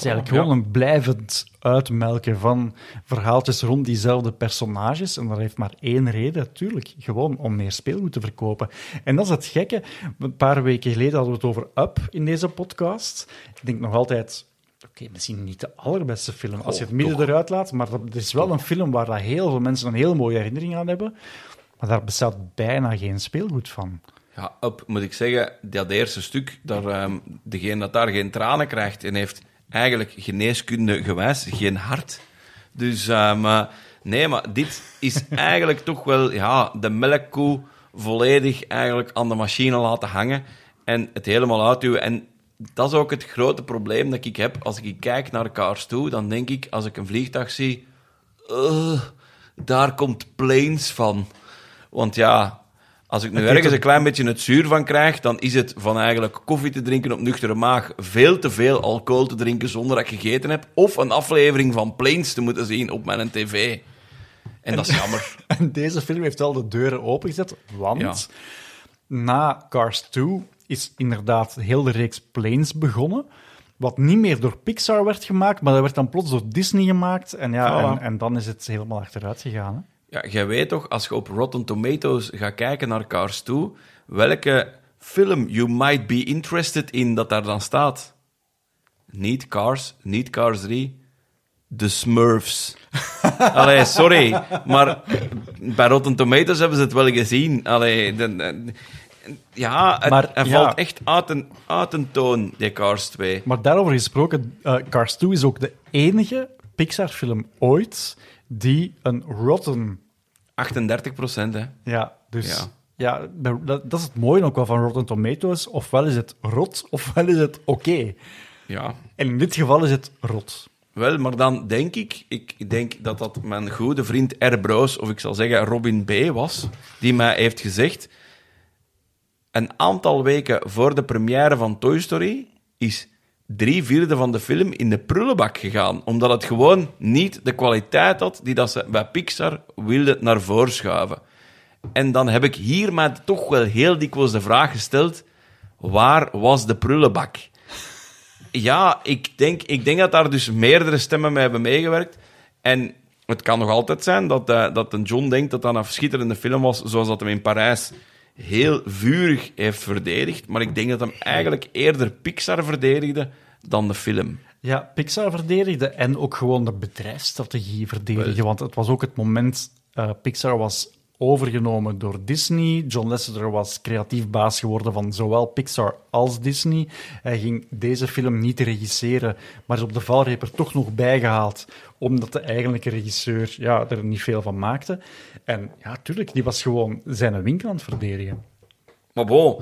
is eigenlijk gewoon een blijvend uitmelken van verhaaltjes rond diezelfde personages. En dat heeft maar één reden, natuurlijk. Gewoon om meer speelgoed te verkopen. En dat is het gekke. Een paar weken geleden hadden we het over Up in deze podcast. Ik denk nog altijd... Oké, misschien niet de allerbeste film als je het midden eruit laat, maar het is wel een film waar heel veel mensen een heel mooie herinnering aan hebben. Maar daar bestaat bijna geen speelgoed van. Ja, Up, moet ik zeggen, dat eerste stuk, daar, um, degene dat daar geen tranen krijgt en heeft eigenlijk geneeskunde gewijs geen hart. Dus, uh, maar, nee, maar dit is eigenlijk toch wel ja, de melkkoe volledig eigenlijk aan de machine laten hangen en het helemaal uitduwen. En dat is ook het grote probleem dat ik heb. Als ik kijk naar Cars toe, dan denk ik, als ik een vliegtuig zie, uh, daar komt planes van. Want ja, als ik nu ergens een klein beetje het zuur van krijg, dan is het van eigenlijk koffie te drinken op nuchtere maag, veel te veel alcohol te drinken zonder dat ik gegeten heb, of een aflevering van Planes te moeten zien op mijn tv. En, dat is jammer. En deze film heeft wel de deuren opengezet, want na Cars 2 is inderdaad heel de reeks Planes begonnen. Wat niet meer door Pixar werd gemaakt, maar dat werd dan plots door Disney gemaakt. En, ja, en, en, dan is het helemaal achteruit gegaan. Hè? Ja, jij weet toch, als je op Rotten Tomatoes gaat kijken naar Cars 2, welke film you might be interested in dat daar dan staat? Niet Cars, niet Cars 3, The Smurfs. Allee, sorry, maar bij Rotten Tomatoes hebben ze het wel gezien. Allee, de, ja, het, maar, hij valt echt uit een, uit een toon, die Cars 2. Maar daarover gesproken, uh, Cars 2 is ook de enige Pixar-film ooit die een rotten... 38 procent, hè? Ja, dus... Ja. dat, is het mooie ook wel van Rotten Tomatoes. Ofwel is het rot, ofwel is het oké. Ja. En in dit geval is het rot. Wel, maar dan denk ik, ik denk dat dat mijn goede vriend R. Broos, of ik zal zeggen Robin B. was, die mij heeft gezegd, een aantal weken voor de première van Toy Story is drie vierde van de film in de prullenbak gegaan. Omdat het gewoon niet de kwaliteit had die dat ze bij Pixar wilden naar voren schuiven. En dan heb ik hier mij toch wel heel dikwijls de vraag gesteld: waar was de prullenbak? Ja, ik denk, ik denk dat daar dus meerdere stemmen mee hebben meegewerkt. En het kan nog altijd zijn dat, uh, dat een John denkt dat dat een schitterende film was, zoals dat hem in Parijs heel vurig heeft verdedigd. Maar ik denk dat hem eigenlijk eerder Pixar verdedigde dan de film. Ja, Pixar verdedigde en ook gewoon de bedrijfsstrategie verdedigen. Want het was ook het moment... Uh, Pixar was overgenomen door Disney. John Lasseter was creatief baas geworden van zowel Pixar als Disney. Hij ging deze film niet regisseren, maar is op de valreper toch nog bijgehaald, omdat de eigenlijke regisseur ja, er niet veel van maakte. En ja, tuurlijk, die was gewoon zijn winkel aan het verdedigen. Maar bon,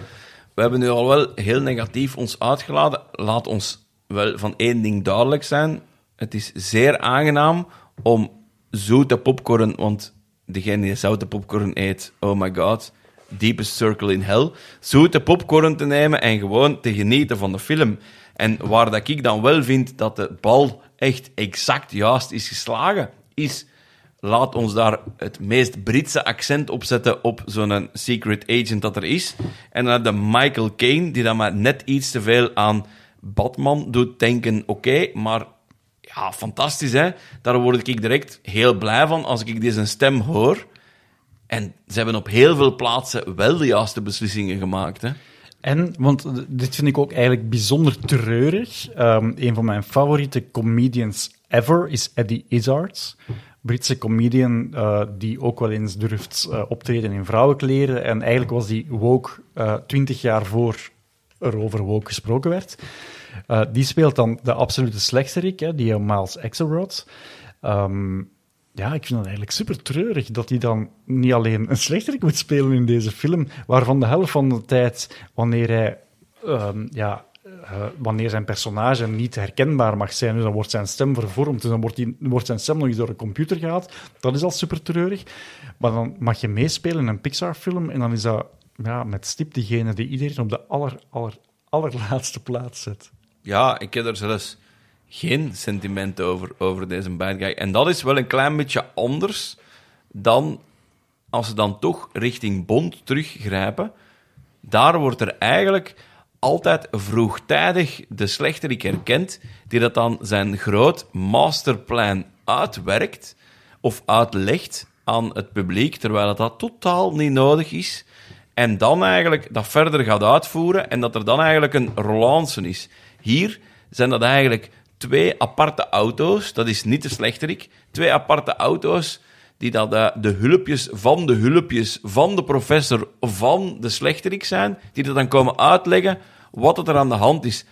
we hebben nu al wel heel negatief ons uitgeladen. Laat ons wel van één ding duidelijk zijn. Het is zeer aangenaam om zoete popcorn, want degene die zoute popcorn eet, oh my god, deepest circle in hell, zoete popcorn te nemen en gewoon te genieten van de film. En waar dat ik dan wel vind dat de bal echt exact juist is geslagen, is laat ons daar het meest Britse accent op zetten op zo'n secret agent dat er is. En dan de Michael Caine, die dan maar net iets te veel aan Batman doet denken, oké, maar ja, fantastisch hè. Daar word ik direct heel blij van als ik deze stem hoor. En ze hebben op heel veel plaatsen wel de juiste beslissingen gemaakt hè. En, want dit vind ik ook eigenlijk bijzonder treurig. Um, een van mijn favoriete comedians ever is Eddie Izzard. Britse comedian uh, die ook wel eens durft uh, optreden in vrouwenkleren. En eigenlijk was die woke uh, twintig jaar voor er over woke gesproken werd. Die speelt dan de absolute slechterik, hè, die Miles Axelrod. Um, ja, ik vind het eigenlijk super treurig dat hij dan niet alleen een slechterik moet spelen in deze film, waarvan de helft van de tijd, wanneer hij um, ja, uh, wanneer zijn personage niet herkenbaar mag zijn, dus dan wordt zijn stem vervormd, dus dan wordt, wordt zijn stem nog eens door een computer gehaald. Dat is al super treurig. Maar dan mag je meespelen in een Pixar-film en dan is dat ja, met stip diegene die iedereen op de aller, aller, allerlaatste plaats zet. Ja, ik heb er zelfs geen sentiment over, over deze bad guy. En dat is wel een klein beetje anders dan als ze dan toch richting Bond teruggrijpen. Daar wordt er eigenlijk altijd vroegtijdig de slechterik herkent, die dat dan zijn groot masterplan uitwerkt of uitlegt aan het publiek, terwijl dat totaal niet nodig is. En dan eigenlijk dat verder gaat uitvoeren en dat er dan eigenlijk een relance is. Hier zijn dat eigenlijk twee aparte auto's, dat is niet de slechterik, twee aparte auto's die dat de, de hulpjes van de hulpjes van de professor van de slechterik zijn, die dat dan komen uitleggen wat er aan de hand is.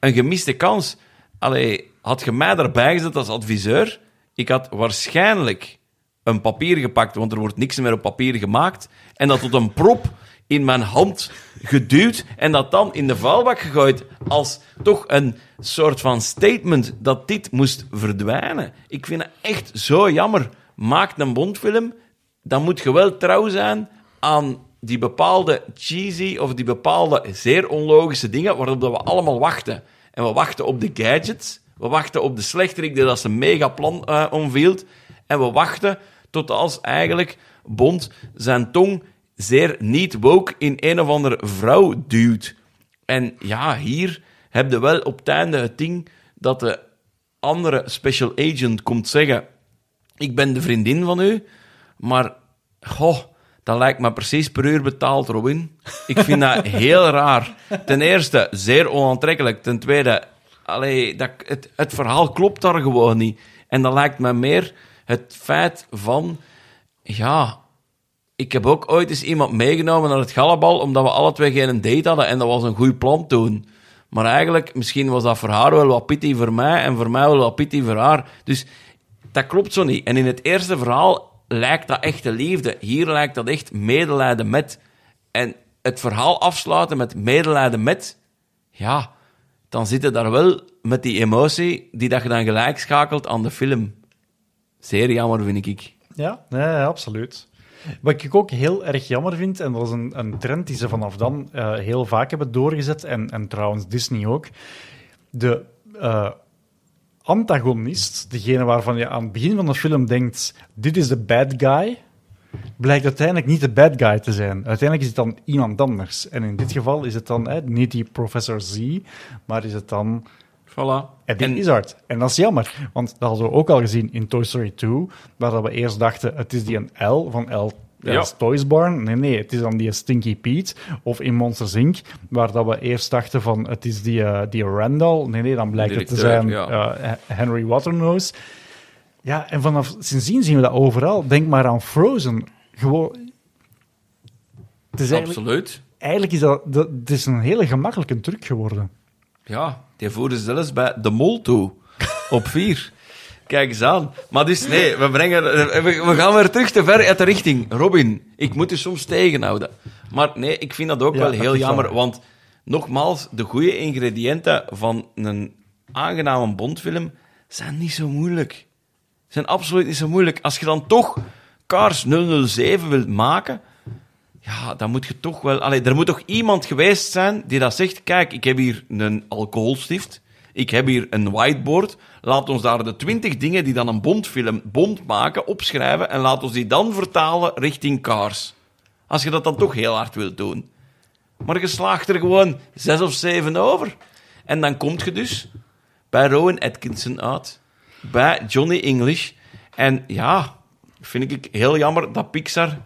Een gemiste kans. Allee, had je mij daarbij gezet als adviseur, ik had waarschijnlijk een papier gepakt, want er wordt niks meer op papier gemaakt, en dat tot een prop in mijn hand geduwd en dat dan in de vuilbak gegooid als toch een soort van statement dat dit moest verdwijnen. Ik vind het echt zo jammer. Maak een Bondfilm, dan moet je wel trouw zijn aan die bepaalde cheesy of die bepaalde zeer onlogische dingen waarop we allemaal wachten. En we wachten op de gadgets, we wachten op de slechterik die dat zijn mega plan uh, en we wachten tot als eigenlijk Bond zijn tong zeer niet woke in een of andere vrouw duwt. En ja, hier heb je wel op het einde het ding dat de andere special agent komt zeggen: Ik ben de vriendin van u, maar goh, dat lijkt me precies per uur betaald, Robin. Ik vind dat heel raar. Ten eerste, zeer onaantrekkelijk. Ten tweede, allee, dat, het, het verhaal klopt daar gewoon niet. En dat lijkt me meer het feit van, ja, ik heb ook ooit eens iemand meegenomen naar het Gallabal, omdat we alle twee geen date hadden en dat was een goed plan toen. Maar eigenlijk, misschien was dat voor haar wel wat pity voor mij en voor mij wel wat pity voor haar. Dus dat klopt zo niet. En in het eerste verhaal lijkt dat echte liefde. Hier lijkt dat echt medelijden met. En het verhaal afsluiten met medelijden met, ja, dan zit het daar wel met die emotie die dat je dan gelijk schakelt aan de film. Zeer jammer, vind ik. Ja, nee, absoluut. Wat ik ook heel erg jammer vind, en dat is een, een trend die ze vanaf dan uh, heel vaak hebben doorgezet, en, en trouwens Disney ook, de uh, antagonist, degene waarvan je aan het begin van de film denkt, dit is de bad guy, blijkt uiteindelijk niet de bad guy te zijn. Uiteindelijk is het dan iemand anders. En in dit geval is het dan niet die Professor Z, maar is het dan Voilà. En... Izzard. En dat is jammer, want dat hadden we ook al gezien in Toy Story 2, waar we eerst dachten, het is die een L van L ja. Toys Barn. Nee, nee, het is dan die Stinky Pete. Of in Monsters Inc., waar dat we eerst dachten van, het is die, uh, die Randall. Nee, nee, dan blijkt het te zijn ja. uh, Henry Waternoose. Ja, en vanaf sindsdien zien we dat overal. Denk maar aan Frozen. Gewoon... Het is Absoluut. Eigenlijk is dat, dat het is een hele gemakkelijke truc geworden. Ja, die voeren zelfs bij de mol toe. Op vier. Kijk eens aan. Maar dus, nee, we, brengen, we, gaan weer terug te ver uit de richting. Robin, ik moet je soms tegenhouden. Maar nee, ik vind dat ook wel heel jammer. Want nogmaals, de goede ingrediënten van een aangename Bondfilm zijn niet zo moeilijk. zijn absoluut niet zo moeilijk. Als je dan toch Cars 007 wilt maken, ja, dan moet je toch wel... Allee, er moet toch iemand geweest zijn die dat zegt, kijk, ik heb hier een alcoholstift, ik heb hier een whiteboard, laat ons daar de twintig dingen die dan een Bondfilm Bond maken, opschrijven en laat ons die dan vertalen richting Cars. Als je dat dan toch heel hard wilt doen. Maar je slaagt er gewoon zes of zeven over. En dan kom je dus bij Rowan Atkinson uit, bij Johnny English. En ja, vind ik heel jammer dat Pixar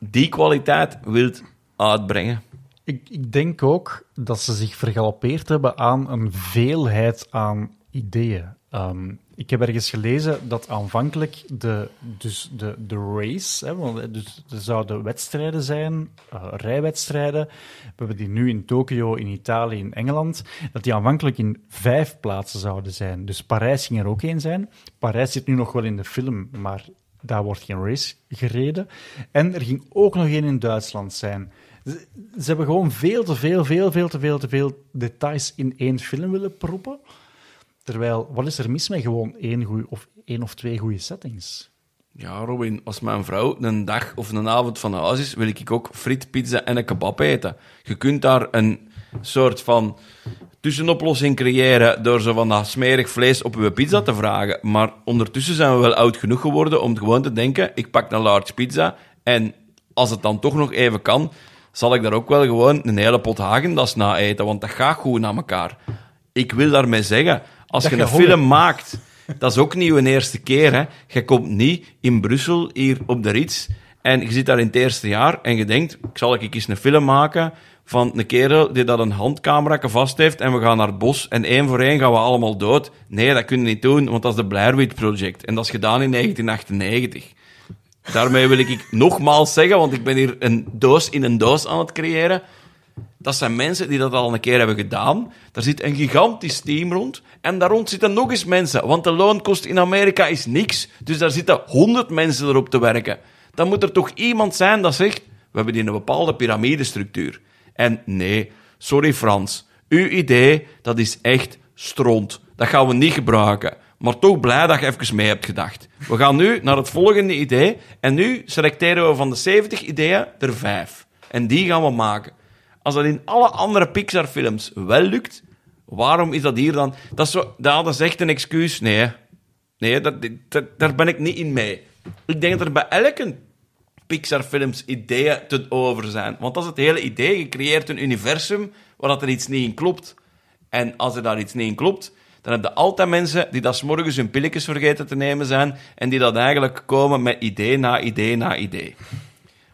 die kwaliteit wilt uitbrengen. Ik, ik denk ook dat ze zich vergalopeerd hebben aan een veelheid aan ideeën. Um, ik heb ergens gelezen dat aanvankelijk de, dus de, de race, hè, want dus er zouden wedstrijden zijn, uh, rijwedstrijden. We hebben die nu in Tokio, in Italië, in Engeland. Dat die aanvankelijk in vijf plaatsen zouden zijn. Dus Parijs ging er ook één zijn. Parijs zit nu nog wel in de film, maar daar wordt geen race gereden. En er ging ook nog één in Duitsland zijn. Ze, hebben gewoon veel te veel, veel, veel te veel, te veel details in één film willen proppen. Terwijl, wat is er mis met gewoon één, goeie, of één of twee goede settings? Ja, Robin, als mijn vrouw een dag of een avond van huis is, wil ik ook friet, pizza en een kebab eten. Je kunt daar een soort van tussenoplossing creëren door zo van dat smerig vlees op uw pizza te vragen. Maar ondertussen zijn we wel oud genoeg geworden om gewoon te denken, ik pak een large pizza en als het dan toch nog even kan, zal ik daar ook wel gewoon een hele pot Hagendas na eten, want dat gaat goed naar elkaar. Ik wil daarmee zeggen, als je een film maakt, dat is ook niet een eerste keer. Hè. Je komt niet in Brussel, hier op de Rits, en je zit daar in het eerste jaar en je denkt, ik zal ik eens een film maken van een kerel die dat een handcamera vast heeft en we gaan naar het bos en één voor één gaan we allemaal dood. Nee, dat kun je niet doen, want dat is de Blair Witch Project. En dat is gedaan in 1998. Daarmee wil ik nogmaals zeggen, want ik ben hier een doos in een doos aan het creëren. Dat zijn mensen die dat al een keer hebben gedaan. Daar zit een gigantisch team rond. En daar rond zitten nog eens mensen. Want de loonkost in Amerika is niks. Dus daar zitten honderd mensen erop te werken. Dan moet er toch iemand zijn dat zegt... We hebben die een bepaalde piramidestructuur. En nee, sorry Frans. Uw idee, dat is echt stront. Dat gaan we niet gebruiken. Maar toch blij dat je even mee hebt gedacht. We gaan nu naar het volgende idee. En nu selecteren we van de 70 ideeën er vijf. En die gaan we maken. Als dat in alle andere Pixar-films wel lukt, waarom is dat hier dan... Dat is, zo, dat echt een excuus. Nee, nee dat, daar ben ik niet in mee. Ik denk dat er bij elke Pixar-films ideeën te over zijn. Want dat is het hele idee. Je creëert een universum waar dat er iets niet in klopt. En als er daar iets niet in klopt, dan heb je altijd mensen die dat morgens hun pilletjes vergeten te nemen zijn en die dat eigenlijk komen met idee na idee na idee.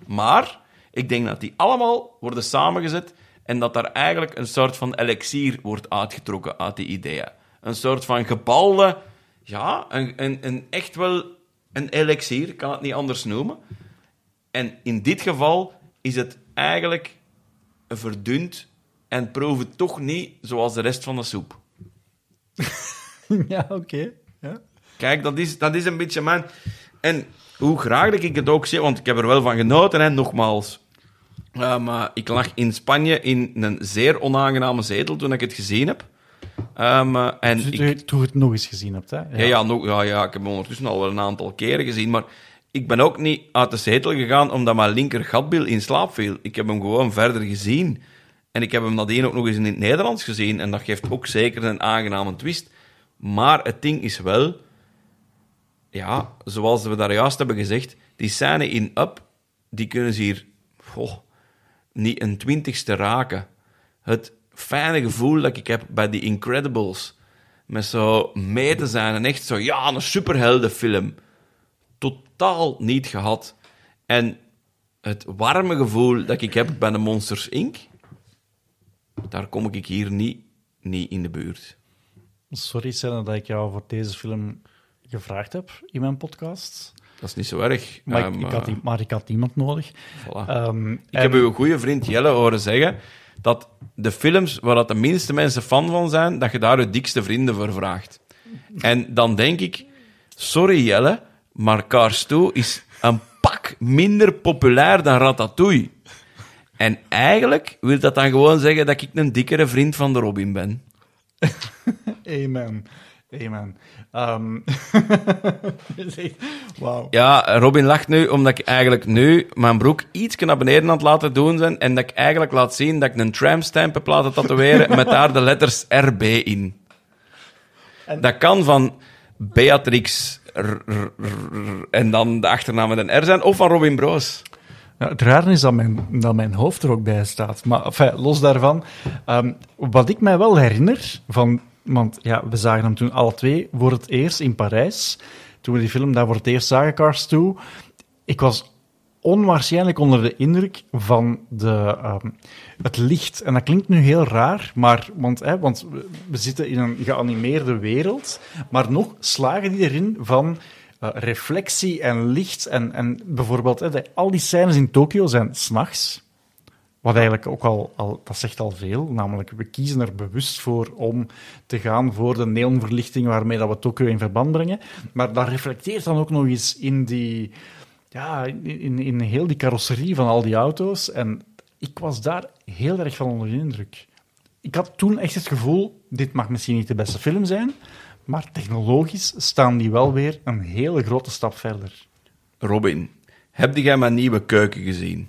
Maar ik denk dat die allemaal worden samengezet en dat daar eigenlijk een soort van elixier wordt uitgetrokken uit die ideeën. Een soort van gebalde, ja, een, een, een echt wel een elixier, kan het niet anders noemen. En in dit geval is het eigenlijk verdund en proef het toch niet zoals de rest van de soep. ja, oké. Ja. Kijk, dat is, dat is een beetje mijn... En hoe graag dat ik het ook zie, want ik heb er wel van genoten, en nogmaals. Ik lag in Spanje in een zeer onaangename zetel toen ik het gezien heb. Um, en dus, ik, toen je het nog eens gezien hebt, hè? Ja, ja, ja, nog, ja, ja, ik heb hem ondertussen al wel een aantal keren gezien, maar ik ben ook niet uit de zetel gegaan omdat mijn linker gatbil in slaap viel. Ik heb hem gewoon verder gezien. En ik heb hem nadien ook nog eens in het Nederlands gezien. En dat geeft ook zeker een aangename twist. Maar het ding is wel... Ja, zoals we daar juist hebben gezegd... Die scène in Up, die kunnen ze hier... Oh, niet een twintigste raken. Het fijne gevoel dat ik heb bij die Incredibles... Met zo mee te zijn en echt zo... Ja, een superheldenfilm. Totaal niet gehad. En het warme gevoel dat ik heb bij de Monsters Inc daar kom ik hier niet, niet in de buurt. Sorry, Senne, dat ik jou voor deze film gevraagd heb in mijn podcast. Dat is niet zo erg. Maar, ik, ik had, um, maar ik had iemand nodig. Voilà. Um, ik en... heb uw goede vriend Jelle horen zeggen dat de films waar dat de minste mensen fan van zijn, dat je daar je dikste vrienden voor vraagt. En dan denk ik, sorry Jelle, maar Cars 2 is een pak minder populair dan Ratatouille. En eigenlijk wil dat dan gewoon zeggen dat ik een dikkere vriend van de Robin ben. Amen. Amen. Ehm Wauw. Ja, Robin lacht nu omdat ik eigenlijk nu mijn broek iets naar beneden aan het laten doen ben en dat ik eigenlijk laat zien dat ik een tramstamp heb laten tatoeëren met daar de letters RB in. Dat kan van Beatrix en dan de achternaam met een R zijn, of van Robin Broos. Het rare is dat mijn, dat mijn hoofd er ook bij staat. Maar enfin, los daarvan, ehm, wat ik mij wel herinner van. Want ja, we zagen hem toen alle twee voor het eerst in Parijs. Toen we die film daar voor het eerst zagen, Cars 2. Ik was onwaarschijnlijk onder de indruk van de, ehm, het licht. En dat klinkt nu heel raar, maar, want, hè, want we- zitten in een geanimeerde wereld. Maar nog slagen die erin van eh, reflectie en licht. En, en bijvoorbeeld, hè, de- al die scènes in Tokio zijn s'nachts. Wat eigenlijk ook al, al, dat zegt al veel. Namelijk, we kiezen er bewust voor om te gaan voor de neonverlichting waarmee dat we Tokio in verband brengen. Maar dat reflecteert dan ook nog eens in die, ja, in, in heel die carrosserie van al die auto's. En ik was daar heel erg van onder de indruk. Ik had toen echt het gevoel, dit mag misschien niet de beste film zijn, maar technologisch staan die wel weer een hele grote stap verder. Robin, heb jij mijn nieuwe keuken gezien?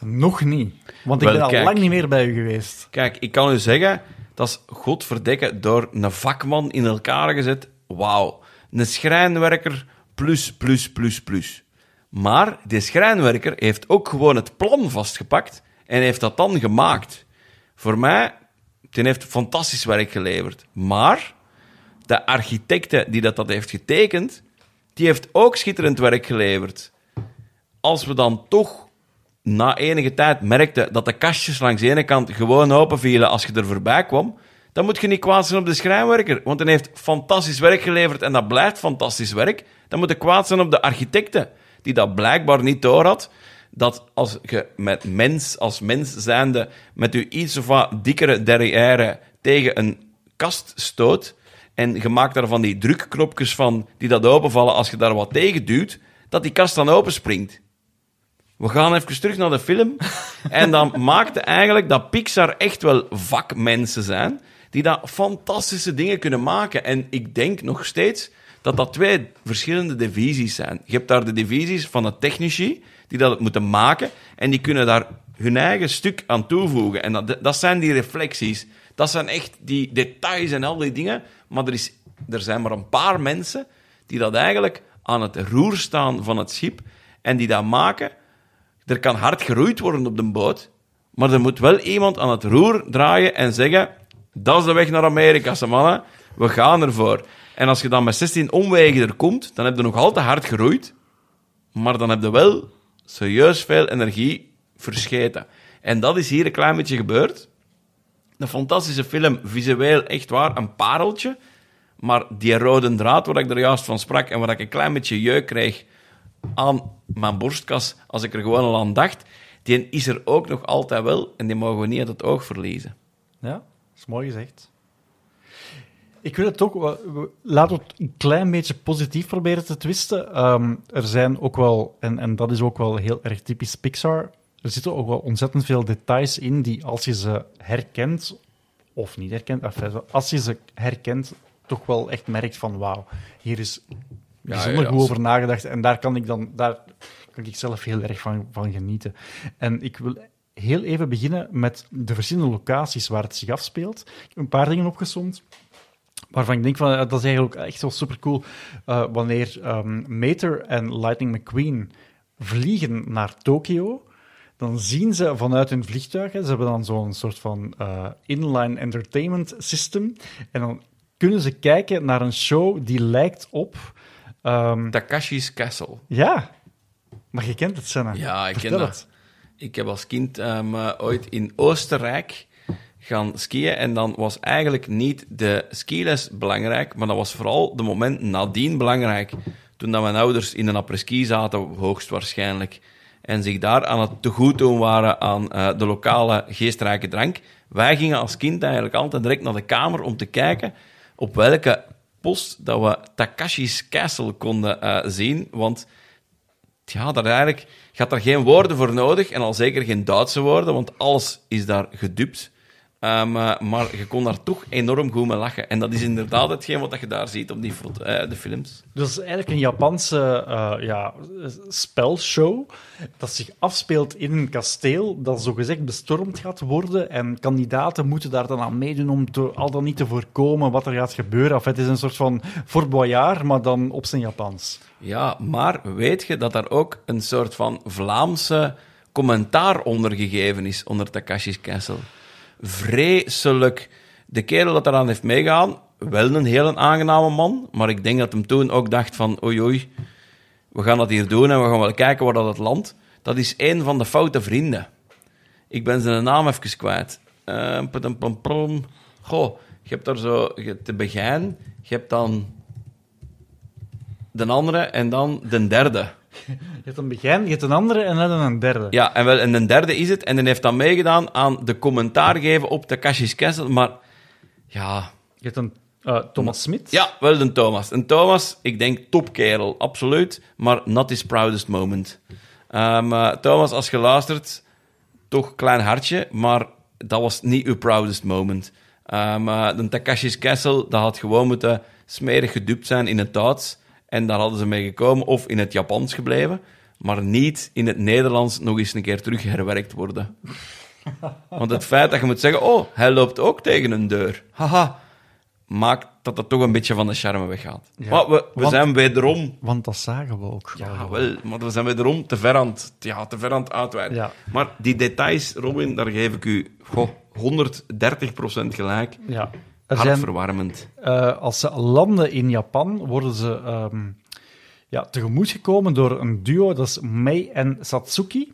Nog niet, want ik Wel, ben al lang niet meer bij u geweest. Kijk, ik kan u zeggen, dat is godverdekken door een vakman in elkaar gezet. Wauw. Een schrijnwerker plus, plus, plus, plus. Maar die schrijnwerker heeft ook gewoon het plan vastgepakt en heeft dat dan gemaakt. Voor mij, die heeft fantastisch werk geleverd. Maar de architecte die dat, dat heeft getekend, die heeft ook schitterend werk geleverd. Als we dan toch na enige tijd merkten dat de kastjes langs de ene kant gewoon open vielen als je er voorbij kwam, dan moet je niet kwaad zijn op de schrijnwerker, want hij heeft fantastisch werk geleverd en dat blijft fantastisch werk. Dan moet je kwaad zijn op de architecten, die dat blijkbaar niet door had, dat als je met mens, als mens zijnde, met je iets of wat dikkere derrière tegen een kast stoot, en je maakt daar van die drukknopjes van, die dat openvallen als je daar wat tegen duwt, dat die kast dan openspringt. We gaan even terug naar de film. En dan maakte eigenlijk dat Pixar echt wel vakmensen zijn, die dat fantastische dingen kunnen maken. En ik denk nog steeds dat dat twee verschillende divisies zijn. Je hebt daar de divisies van de technici, die dat moeten maken, en die kunnen daar hun eigen stuk aan toevoegen. En dat, dat zijn die reflecties. Dat zijn echt die details en al die dingen. Maar er, is, er zijn maar een paar mensen die dat eigenlijk aan het roer staan van het schip en die dat maken. Er kan hard geroeid worden op de boot, maar er moet wel iemand aan het roer draaien en zeggen: Dat is de weg naar Amerika, ze mannen. We gaan ervoor. En als je dan met 16 omwegen er komt, dan heb je nog altijd hard geroeid, maar dan heb je wel serieus veel energie verscheten. En dat is hier een klein beetje gebeurd. Een fantastische film, visueel echt waar, een pareltje. Maar die rode draad waar ik er juist van sprak en waar ik een klein beetje jeuk kreeg aan mijn borstkas als ik er gewoon al aan dacht, die is er ook nog altijd wel en die mogen we niet uit het oog verliezen. Ja, is mooi gezegd. Ik wil het ook... Laten we het een klein beetje positief proberen te twisten. Ehm, er zijn ook wel, en, en dat is ook wel heel erg typisch Pixar, er zitten ook wel ontzettend veel details in die als je ze herkent, of niet herkent, als je ze herkent, toch wel echt merkt van wauw, hier is bijzonder ja, goed ja. over nagedacht. En daar kan ik dan... Daar kan ik zelf heel erg van, van genieten. En ik wil heel even beginnen met de verschillende locaties waar het zich afspeelt. Ik heb een paar dingen opgesomd. Waarvan ik denk van, eh, dat is eigenlijk ook echt wel super cool. wanneer ehm, Mater en Lightning McQueen vliegen naar Tokio, dan zien ze vanuit hun vliegtuig, hè, ze hebben dan zo'n soort van eh, inline entertainment system, en dan kunnen ze kijken naar een show die lijkt op... ehm, Takashi's Castle. ja, maar je kent het, Senna. Ja, ik ken Vertel dat. Ik heb als kind ehm, eh, ooit in Oostenrijk gaan skiën en dan was eigenlijk niet de skiles belangrijk, maar dat was vooral de moment nadien belangrijk. Toen dat mijn ouders in een apres-ski zaten, hoogstwaarschijnlijk, en zich daar aan het tegoed doen waren aan eh, de lokale geestrijke drank. Wij gingen als kind eigenlijk altijd direct naar de kamer om te kijken op welke post dat we Takashi's Castle konden eh, zien, want ja, daar eigenlijk gaat er geen woorden voor nodig en al zeker geen Duitse woorden, want alles is daar gedubt. Ehm, eh, maar je kon daar toch enorm goed mee lachen. En dat is inderdaad hetgeen wat je daar ziet op die eh, de films. Dat is eigenlijk een Japanse eh, ja, spelshow dat zich afspeelt in een kasteel dat zogezegd bestormd gaat worden en kandidaten moeten daar dan aan meedoen om te, al dan niet te voorkomen wat er gaat gebeuren. Of het is een soort van Fort Boyard, maar dan op zijn Japans. Ja, maar weet je dat daar ook een soort van Vlaamse commentaar onder gegeven is, onder Takashi's Castle? Vreselijk. De kerel dat eraan heeft meegaan, wel een heel aangename man, maar ik denk dat hem toen ook dacht van oei oei, we gaan dat hier doen en we gaan wel kijken waar dat het landt. Dat is een van de foute vrienden. Ik ben zijn naam even kwijt. Uh. Goh, je hebt daar zo je hebt de begin, je hebt dan de andere en dan de derde. Je hebt een begin, je hebt een andere en dan een derde. Ja, en, wel, en de derde is het. En dan heeft dan meegedaan aan de commentaar geven op Takashi's Castle. Maar ja, Je hebt een eh, Thomas Smit. ja, wel een Thomas. Een Thomas, ik denk topkerel, absoluut. Maar not his proudest moment. Ehm, eh, Thomas, als je luistert, toch klein hartje, maar dat was niet uw proudest moment. Eh, de Takashi's Castle, dat had gewoon moeten smerig gedupt zijn in het Duits. En daar hadden ze mee gekomen, of in het Japans gebleven. Maar niet in het Nederlands nog eens een keer terug herwerkt worden. Want het feit dat je moet zeggen, oh, hij loopt ook tegen een deur. Haha. Maakt dat dat toch een beetje van de charme weggaat. Ja, maar we, we want- zijn wederom Want dat zagen we ook. ja, wel, maar we zijn wederom te ver aan het, ja, te ver aan het uitweiden. Ja. Maar die details, Robin, daar geef ik u goh, 130% gelijk. Ja. Er Hartverwarmend. eh, als ze landen in Japan, worden ze ehm ja, tegemoet gekomen door een duo, dat is Mei en Satsuki.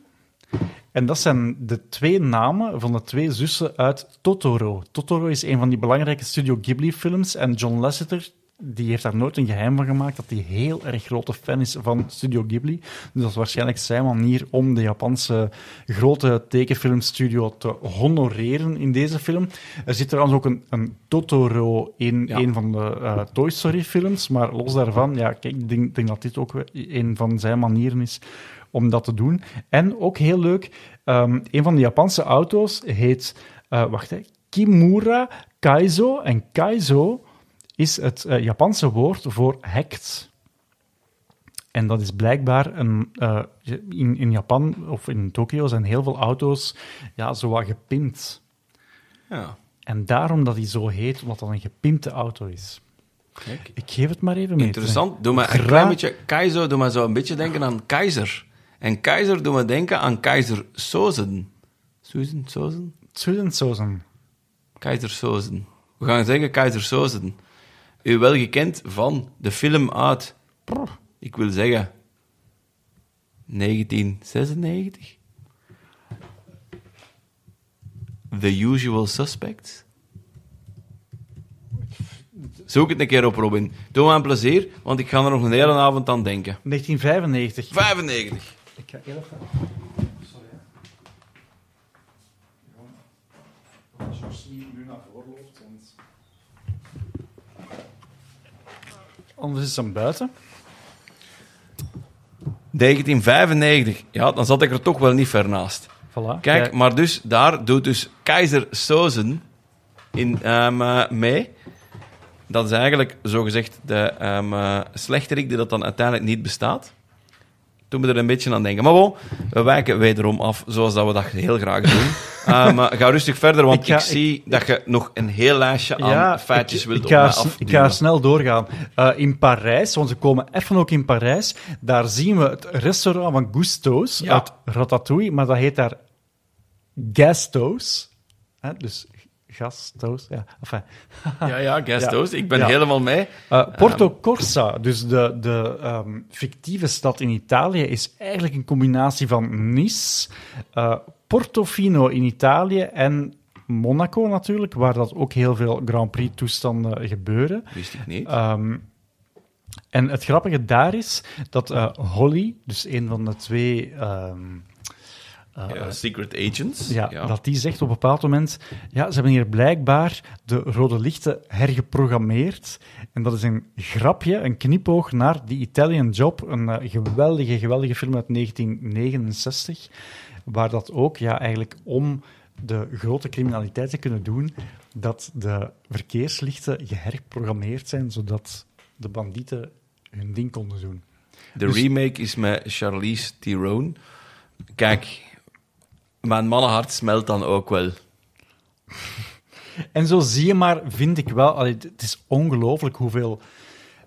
En dat zijn de twee namen van de twee zussen uit Totoro. Totoro is een van die belangrijke Studio Ghibli-films. En John Lasseter die heeft daar nooit een geheim van gemaakt dat hij heel erg grote fan is van Studio Ghibli. Dus dat is waarschijnlijk zijn manier om de Japanse grote tekenfilmstudio te honoreren in deze film. Er zit trouwens ook een, een Totoro in Ja. een van de eh, Toy Story-films. Maar los daarvan, ja, kijk, ik denk, denk dat dit ook een van zijn manieren is om dat te doen. En ook heel leuk, ehm, een van de Japanse auto's heet, eh, wacht hè, Kimura Kaizo. En Kaizo is het eh, Japanse woord voor hekt. En dat is blijkbaar een. eh, in, in Japan of in Tokio zijn heel veel auto's ja, zo wat gepimpt. Ja, En daarom dat hij zo heet, omdat dat een gepimpte auto is. kijk. Ik geef het maar even mee. Interessant. Doe me een klein beetje... Keizer doe me zo een beetje denken aan keizer. En keizer doe me denken aan keizer Sozen. Susan, Sozen? Tsudensozen. Keizer Sozen. We gaan zeggen keizer Sozen. U wel gekend van de film uit... Ik wil zeggen... 1996? The Usual Suspects? Zoek het een keer op, Robin. Doe me een plezier, want ik ga er nog een hele avond aan denken. 1995. 95. Ik ga heel even... Sorry, hè. Gewoon... Als je nu naar voren loopt, want... Anders is hem buiten. 1995. Ja, dan zat ik er toch wel niet ver naast. Voilà. Kijk, maar dus daar doet dus keizer Sozen in, eh, mee. Dat is eigenlijk zogezegd de ehm eh, slechterik die dat dan uiteindelijk niet bestaat. Toen we er een beetje aan denken. Maar bon, we wijken wederom af, zoals dat we dat heel graag doen. Eh, ga rustig verder, want Ik zie dat je nog een heel lijstje aan feitjes ik, wilt ik ga, ik ga snel doorgaan. Eh, in Parijs, want we komen even ook in Parijs, daar zien we het restaurant van Gusto's Ja. uit Ratatouille, maar dat heet daar Gasto's. Hè, dus gasto's, ja. Enfin, Ja, ja, host. Ik ben Ja. helemaal mee. Uh, Porto Corsa, dus de, de ehm, fictieve stad in Italië, is eigenlijk een combinatie van Nice, uh, Portofino in Italië en Monaco natuurlijk, waar dat ook heel veel Grand Prix-toestanden gebeuren. Wist ik niet. Ehm, en het grappige daar is dat eh, Holly, dus een van de twee... ehm, eh, Ja, Secret Agents. ja, dat die zegt op een bepaald moment... Ja, ze hebben hier blijkbaar de rode lichten hergeprogrammeerd. En dat is een grapje, een knipoog naar The Italian Job. Een eh, geweldige, geweldige film uit 1969. Waar dat ook ja, eigenlijk om de grote criminaliteit kunnen doen, dat de verkeerslichten geherprogrammeerd zijn, zodat de bandieten hun ding konden doen. De Dus- remake is met Charlize Theron. Kijk, mijn mannenhart smelt dan ook wel. En zo zie je maar, vind ik wel, allee, het is ongelooflijk hoeveel.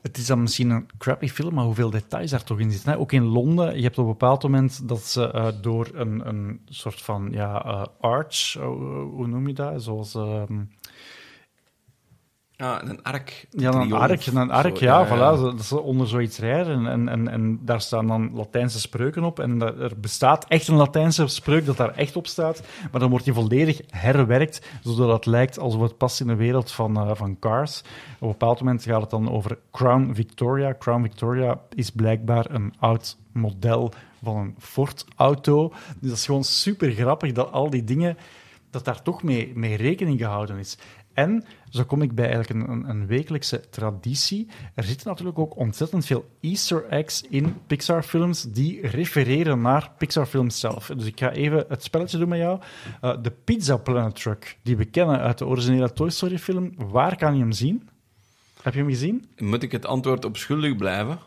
Het is dan misschien een crappy film, maar hoeveel details daar toch in zitten. Ook in Londen, je hebt op een bepaald moment dat ze eh, door een, een soort van ja, eh, arch, eh, hoe noem je dat? Zoals. ehm, Ja, een ark. Ja, een ark, een ark Zo, ja, voilà, dat ze onder zoiets rijden. En, en, en daar staan dan Latijnse spreuken op. En er bestaat echt een Latijnse spreuk dat daar echt op staat. Maar dan wordt die volledig herwerkt, zodat het lijkt alsof het past in de wereld van, eh, van Cars. Op een bepaald moment gaat het dan over Crown Victoria. Crown Victoria is blijkbaar een oud model van een Ford-auto. Dus dat is gewoon super grappig dat al die dingen, dat daar toch mee, mee rekening gehouden is. En zo kom ik bij eigenlijk een, een, wekelijkse traditie. Er zitten natuurlijk ook ontzettend veel Easter eggs in Pixar-films die refereren naar Pixar-films zelf. Dus ik ga even het spelletje doen met jou. Eh, de Pizza Planet Truck, die we kennen uit de originele Toy Story-film, waar kan je hem zien? Heb je hem gezien? Moet ik het antwoord op schuldig blijven?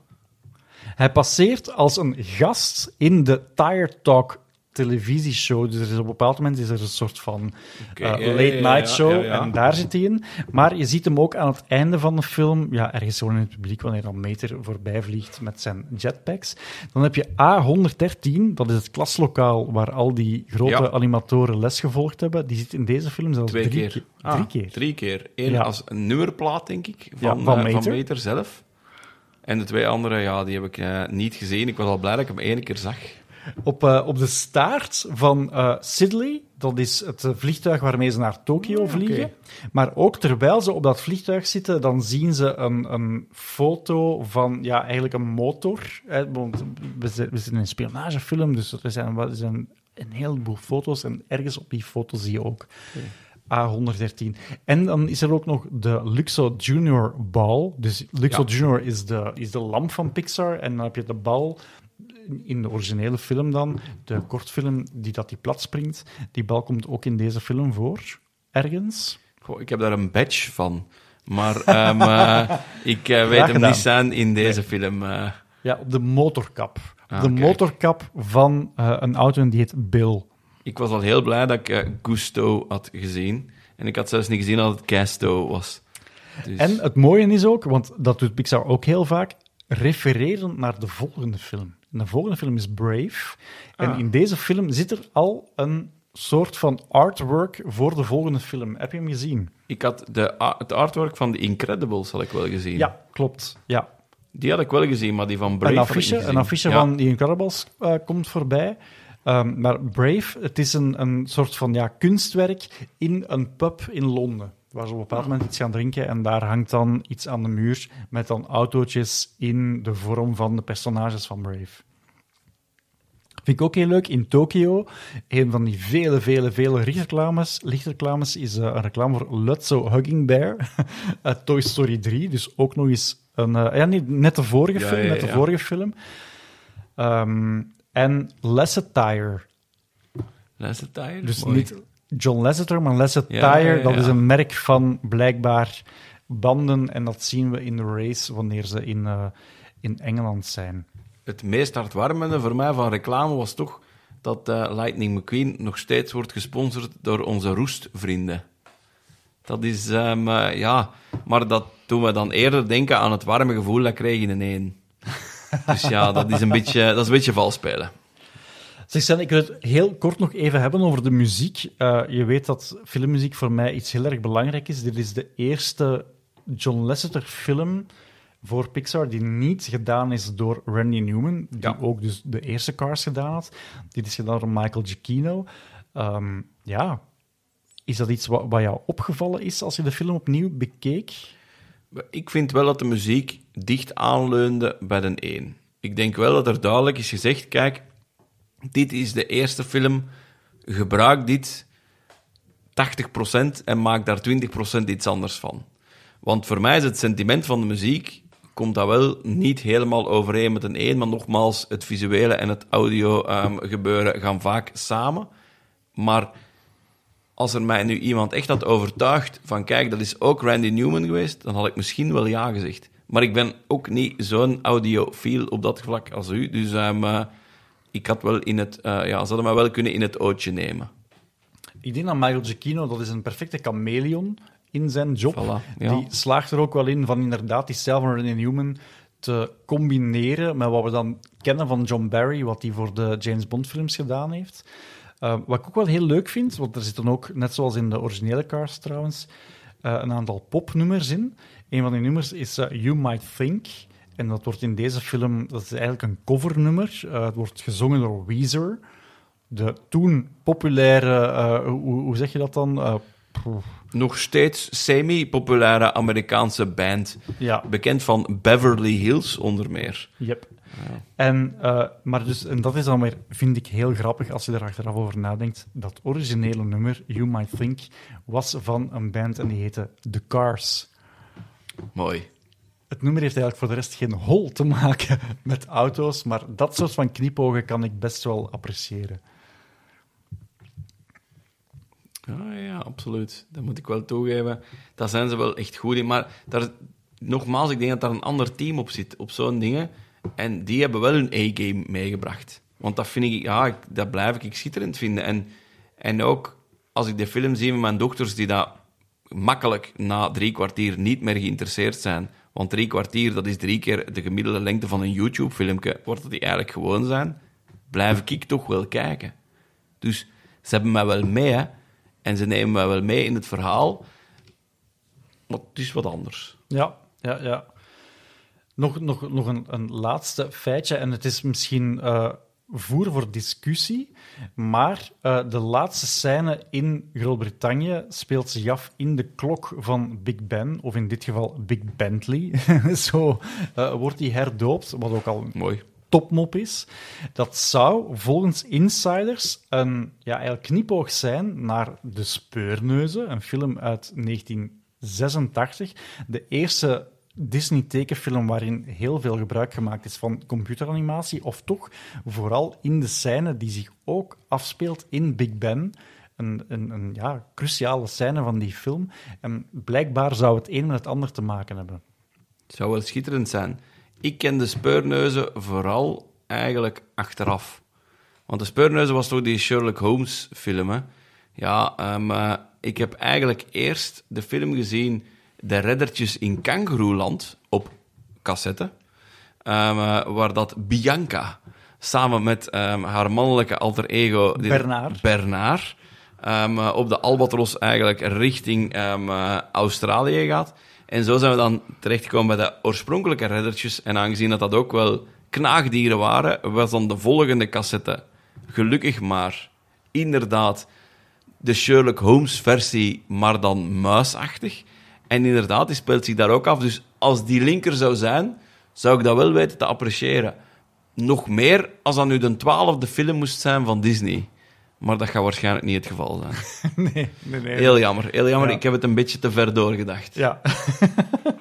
Hij passeert als een gast in de Tire Talk televisieshow. Dus er is op een bepaald moment is er een soort van eh, late night show ja, ja. en daar zit hij in. Maar je ziet hem ook aan het einde van de film, ja, ergens gewoon in het publiek, wanneer dan Meter voorbij vliegt met zijn jetpacks. Dan heb je A113, dat is het klaslokaal waar al die grote animatoren les gevolgd hebben. Die zit in deze film zelfs Twee drie keer. Ah, drie keer. Drie keer. Eén Ja. als een nummerplaat, denk ik, van, van eh, van Meter zelf. En de twee andere, ja, die heb ik eh, niet gezien. Ik was al blij dat ik hem één keer zag. Op, eh, op de staart van eh Sidley, dat is het vliegtuig waarmee ze naar Tokio vliegen. Maar ook terwijl ze op dat vliegtuig zitten, dan zien ze een, een foto van ja, eigenlijk een motor. Want we, zi- we zitten in een spionagefilm, dus er zijn, er zijn een heleboel foto's. En ergens op die foto zie je ook A113. En dan is er ook nog de Luxo Junior bal. Dus Luxo Ja. Junior is de, is de lamp van Pixar. En dan heb je de bal in de originele film dan, de kortfilm die dat die plat springt. Die bal komt ook in deze film voor, ergens. Goh, ik heb daar een badge van. Maar ehm, eh, ik eh, weet hem niet zijn in deze film. eh. Ja, op de motorkap. Ah, de kijk. motorkap van een auto en die heet Bill. ik was al heel blij dat ik Gusto had gezien. En ik had zelfs niet gezien dat het Casto was. Dus, En het mooie is ook, want dat doet Pixar ook heel vaak, refereren naar de volgende film. En de volgende film is Brave. En Ah. in deze film zit er al een soort van artwork voor de volgende film. Heb je hem gezien? ik had de, het artwork van The Incredibles had ik wel gezien. Ja, klopt. Ja. Die had ik wel gezien, maar die van Brave een affiche, een affiche Ja. van The Incredibles eh, komt voorbij. Ehm, maar Brave, het is een, een soort van ja, kunstwerk in een pub in Londen. Waar ze op een bepaald moment iets gaan drinken en daar hangt dan iets aan de muur met dan autootjes in de vorm van de personages van Brave. Vind ik ook heel leuk. In Tokio, een van die vele, vele, vele lichtreclames, lichtreclames is eh, een reclame voor Lutzo Hugging Bear uit Toy Story 3. Dus ook nog eens een... eh, ja, niet, net de vorige Ja, film, ja, net de vorige film. Ehm, en Lasseter. Lasseter? Dus Mooi. niet John Lasseter, maar Lasseter. Ja, ja, ja. Dat is een merk van blijkbaar banden. En dat zien we in de race wanneer ze in, eh, in Engeland zijn. Het meest hartwarmende voor mij van reclame was toch dat eh, Lightning McQueen nog steeds wordt gesponsord door onze roestvrienden. Dat is, ehm, eh, ja, maar dat doen we dan eerder denken aan het warme gevoel dat kreeg in een één. Dus ja, dat is een beetje, dat is een beetje vals spelen. Zeg, ik wil het heel kort nog even hebben over de muziek. Eh, je weet dat filmmuziek voor mij iets heel erg belangrijk is. Dit is de eerste John Lasseter film voor Pixar die niet gedaan is door Randy Newman, die Ja. ook dus de eerste Cars gedaan had. Dit is gedaan door Michael Giacchino. Ehm, ja, is dat iets wat, wat jou opgevallen is als je de film opnieuw bekeek? Ik vind wel dat de muziek dicht aanleunde bij de één. Ik denk wel dat er duidelijk is gezegd, kijk, dit is de eerste film, gebruik dit 80% en maak daar 20% iets anders van. Want voor mij is het sentiment van de muziek, komt dat wel niet helemaal overeen met een één, maar nogmaals, het visuele en het audio ehm, gebeuren gaan vaak samen. Maar als er mij nu iemand echt had overtuigd van kijk, dat is ook Randy Newman geweest, dan had ik misschien wel ja gezegd. Maar ik ben ook niet zo'n audiofiel op dat vlak als u. Dus ehm, eh, ik had wel in het, eh, ja, ze hadden mij wel kunnen in het ootje nemen. Ik denk dat Michael Giacchino, dat is een perfecte chameleon in zijn job. Voilà, ja. Die slaagt er ook wel in van inderdaad die stijl van Newman te combineren met wat we dan kennen van John Barry, wat hij voor de James Bond films gedaan heeft. Uh, wat ik ook wel heel leuk vind, want er zitten ook, net zoals in de originele Cars trouwens, uh, een aantal popnummers in. Een van die nummers is uh, You Might Think. En dat wordt in deze film, dat is eigenlijk een covernummer. het wordt gezongen door Weezer. De toen populaire, hoe, hoe, zeg je dat dan? Nog steeds semi-populaire Amerikaanse band. Ja. Bekend van Beverly Hills onder meer. Yep. Ja. En, uh, maar dus, en dat is dan weer, vind ik heel grappig als je er achteraf over nadenkt. Dat originele nummer, You Might Think, was van een band en die heette The Cars. Mooi. Het nummer heeft eigenlijk voor de rest geen hol te maken met auto's, maar dat soort van knipogen kan ik best wel appreciëren. Ja, ja, absoluut. Dat moet ik wel toegeven. Daar zijn ze wel echt goed in. Maar daar, nogmaals, ik denk dat daar een ander team op zit, op zo'n dingen. En die hebben wel hun A-game meegebracht. Want dat vind ik, ja, dat blijf ik schitterend vinden. En, en ook als ik de film zie met mijn dochters die dat makkelijk na drie kwartier niet meer geïnteresseerd zijn. Want drie kwartier, dat is drie keer de gemiddelde lengte van een YouTube-filmpje, wordt dat die eigenlijk gewoon zijn, blijf ik toch wel kijken. Dus ze hebben mij wel mee. En ze nemen mij wel mee in het verhaal. Maar het is wat anders. Ja, ja, ja. Nog, nog, nog een, een laatste feitje, en het is misschien uh, voer voor discussie, maar uh, de laatste scène in Groot-Brittannië speelt zich af in de klok van Big Ben, of in dit geval Big Bentley. Zo uh, wordt die herdoopt, wat ook al Mooi topmop is. Dat zou volgens insiders een ja, eigenlijk knipoog zijn naar De Speurneuzen, een film uit 1986. De eerste Disney-tekenfilm waarin heel veel gebruik gemaakt is van computeranimatie, of toch vooral in de scène die zich ook afspeelt in Big Ben. Een, een, een ja, cruciale scène van die film. En blijkbaar zou het een met het ander te maken hebben. Het zou wel schitterend zijn. Ik ken de speurneuzen vooral eigenlijk achteraf. Want de speurneuzen was toch die Sherlock Holmes film, hè? Ja, um, ik heb eigenlijk eerst de film gezien De Reddertjes in Kangaroeland op cassette. Um, uh, waar dat Bianca samen met um, haar mannelijke alter ego... Bernard. Bernard uh, op de Albatros eigenlijk richting Australië gaat. En zo zijn we dan terechtgekomen bij de oorspronkelijke reddertjes. En aangezien dat dat ook wel knaagdieren waren, was dan de volgende cassette gelukkig maar inderdaad de Sherlock Holmes versie, maar dan muisachtig. En inderdaad, die speelt zich daar ook af. Dus als die linker zou zijn, zou ik dat wel weten te appreciëren. Nog meer als dat nu de twaalfde film moest zijn van Disney. Maar dat gaat waarschijnlijk niet het geval zijn. nee, nee, nee. Heel jammer, heel jammer. Ja. Ik heb het een beetje te ver doorgedacht. Ja.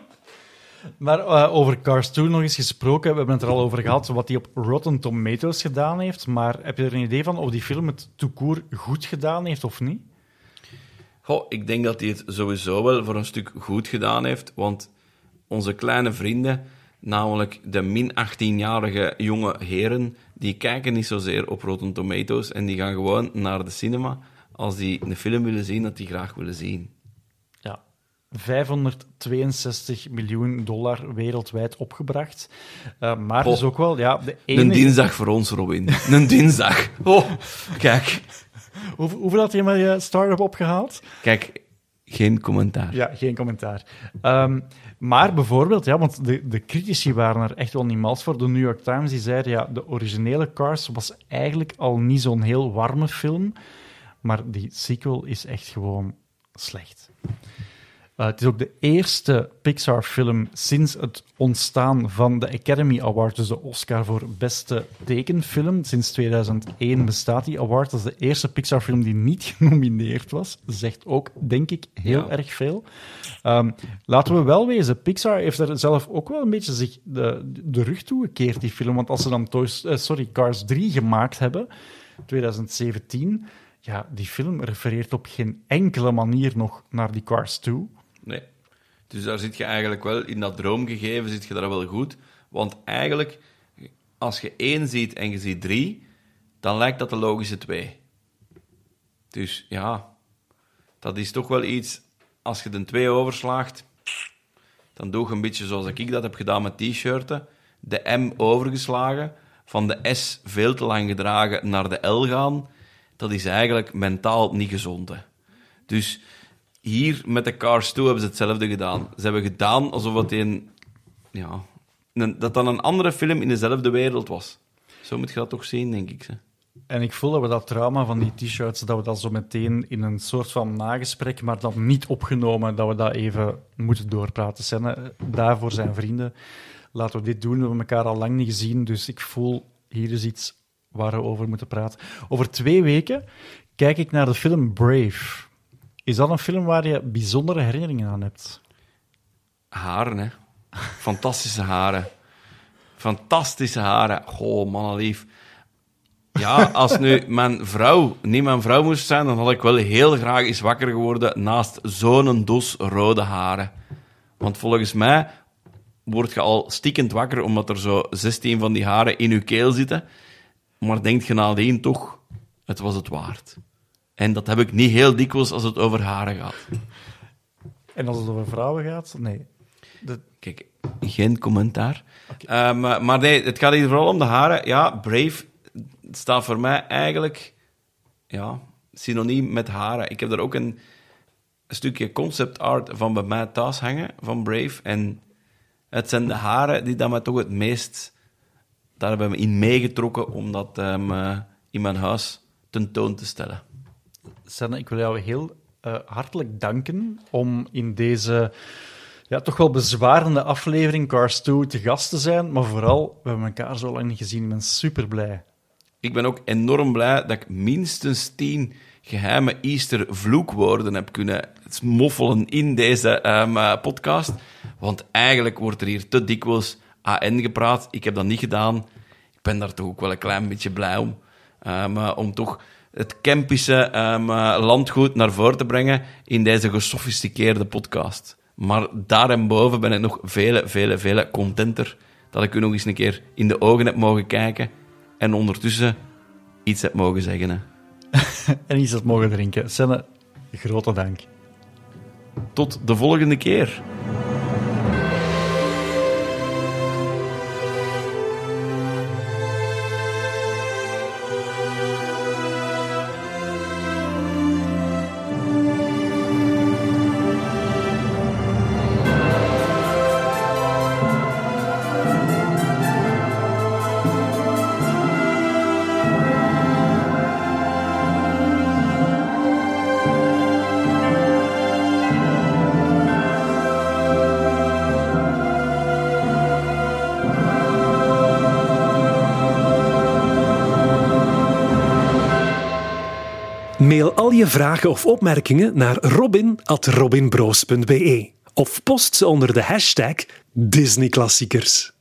maar uh, over Cars 2 nog eens gesproken. We hebben het er al over gehad, wat hij op Rotten Tomatoes gedaan heeft. Maar heb je er een idee van of die film het toekoor goed gedaan heeft of niet? Goh, ik denk dat hij het sowieso wel voor een stuk goed gedaan heeft. Want onze kleine vrienden, namelijk de min 18-jarige jonge heren, die kijken niet zozeer op Rotten Tomatoes en die gaan gewoon naar de cinema als die een film willen zien dat die graag willen zien. Ja, 562 miljoen dollar wereldwijd opgebracht. Uh, maar oh, dus ook wel, ja, de enige... Een dinsdag voor ons, Robin. een dinsdag. Oh, kijk. Hoe, hoeveel had je met je start-up opgehaald? Kijk, geen commentaar. Ja, geen commentaar. Um, maar bijvoorbeeld, ja, want de, de critici waren er echt wel niet mals voor. De New York Times die zeiden, ja, de originele Cars was eigenlijk al niet zo'n heel warme film, maar die sequel is echt gewoon slecht. Uh, het is ook de eerste Pixar-film sinds het ontstaan van de Academy Award, dus de Oscar voor beste tekenfilm. Sinds 2001 bestaat die award. Dat is de eerste Pixar-film die niet genomineerd was. Zegt ook, denk ik, heel ja. erg veel. Um, laten we wel wezen, Pixar heeft er zelf ook wel een beetje zich de, de rug toegekeerd, die film. Want als ze dan Toys, uh, sorry, Cars 3 gemaakt hebben, 2017 ja, die film refereert op geen enkele manier nog naar die Cars 2. Nee. Dus daar zit je eigenlijk wel, in dat droomgegeven zit je daar wel goed. Want eigenlijk, als je één ziet en je ziet drie, dan lijkt dat de logische twee. Dus ja, dat is toch wel iets, als je de twee overslaagt, dan doe je een beetje zoals ik dat heb gedaan met t-shirten. De M overgeslagen, van de S veel te lang gedragen naar de L gaan. Dat is eigenlijk mentaal niet gezond. Dus hier met de Cars 2 hebben ze hetzelfde gedaan. Ze hebben gedaan alsof het een, ja, dat dan een andere film in dezelfde wereld was. Zo moet je dat toch zien, denk ik. En ik voel dat we dat trauma van die t-shirts, dat we dat zo meteen in een soort van nagesprek, maar dan niet opgenomen, dat we dat even moeten doorpraten. Senne, daarvoor zijn vrienden. Laten we dit doen. We hebben elkaar al lang niet gezien, dus ik voel hier is iets waar we over moeten praten. Over twee weken kijk ik naar de film Brave. Is dat een film waar je bijzondere herinneringen aan hebt? Haren, hè. Fantastische haren. Fantastische haren. Goh, mannenlief. Ja, als nu mijn vrouw niet mijn vrouw moest zijn, dan had ik wel heel graag eens wakker geworden naast zo'n dos rode haren. Want volgens mij word je al stiekend wakker omdat er zo 16 van die haren in je keel zitten. Maar denkt je nadien toch, het was het waard. En dat heb ik niet heel dikwijls als het over haren gaat. En als het over vrouwen gaat? Nee. Kijk, geen commentaar. Okay. Uh, maar, maar, nee, het gaat hier vooral om de haren. Ja, Brave staat voor mij eigenlijk ja, synoniem met haren. Ik heb er ook een, een stukje concept art van bij mij thuis hangen, van Brave. En het zijn de haren die dat mij toch het meest... Daar hebben we in meegetrokken om dat um, uh, in mijn huis tentoon te stellen. Sanne, ik wil jou heel uh, hartelijk danken om in deze ja, toch wel bezwarende aflevering Cars 2 te gast te zijn. Maar vooral, we hebben elkaar zo lang niet gezien. Ik ben super blij. Ik ben ook enorm blij dat ik minstens tien geheime Easter vloekwoorden heb kunnen moffelen in deze um, uh, podcast. Want eigenlijk wordt er hier te dikwijls AN gepraat. Ik heb dat niet gedaan. Ik ben daar toch ook wel een klein beetje blij om. Um, om toch het Kempische um, uh, landgoed naar voren te brengen in deze gesofisticeerde podcast. Maar daarboven ben ik nog vele, vele, vele contenter dat ik u nog eens een keer in de ogen heb mogen kijken en ondertussen iets heb mogen zeggen. Hè. en iets heb mogen drinken. Senne, grote dank. Tot de volgende keer. Vragen of opmerkingen naar robin.robinbroos.be of post ze onder de hashtag Disneyklassiekers.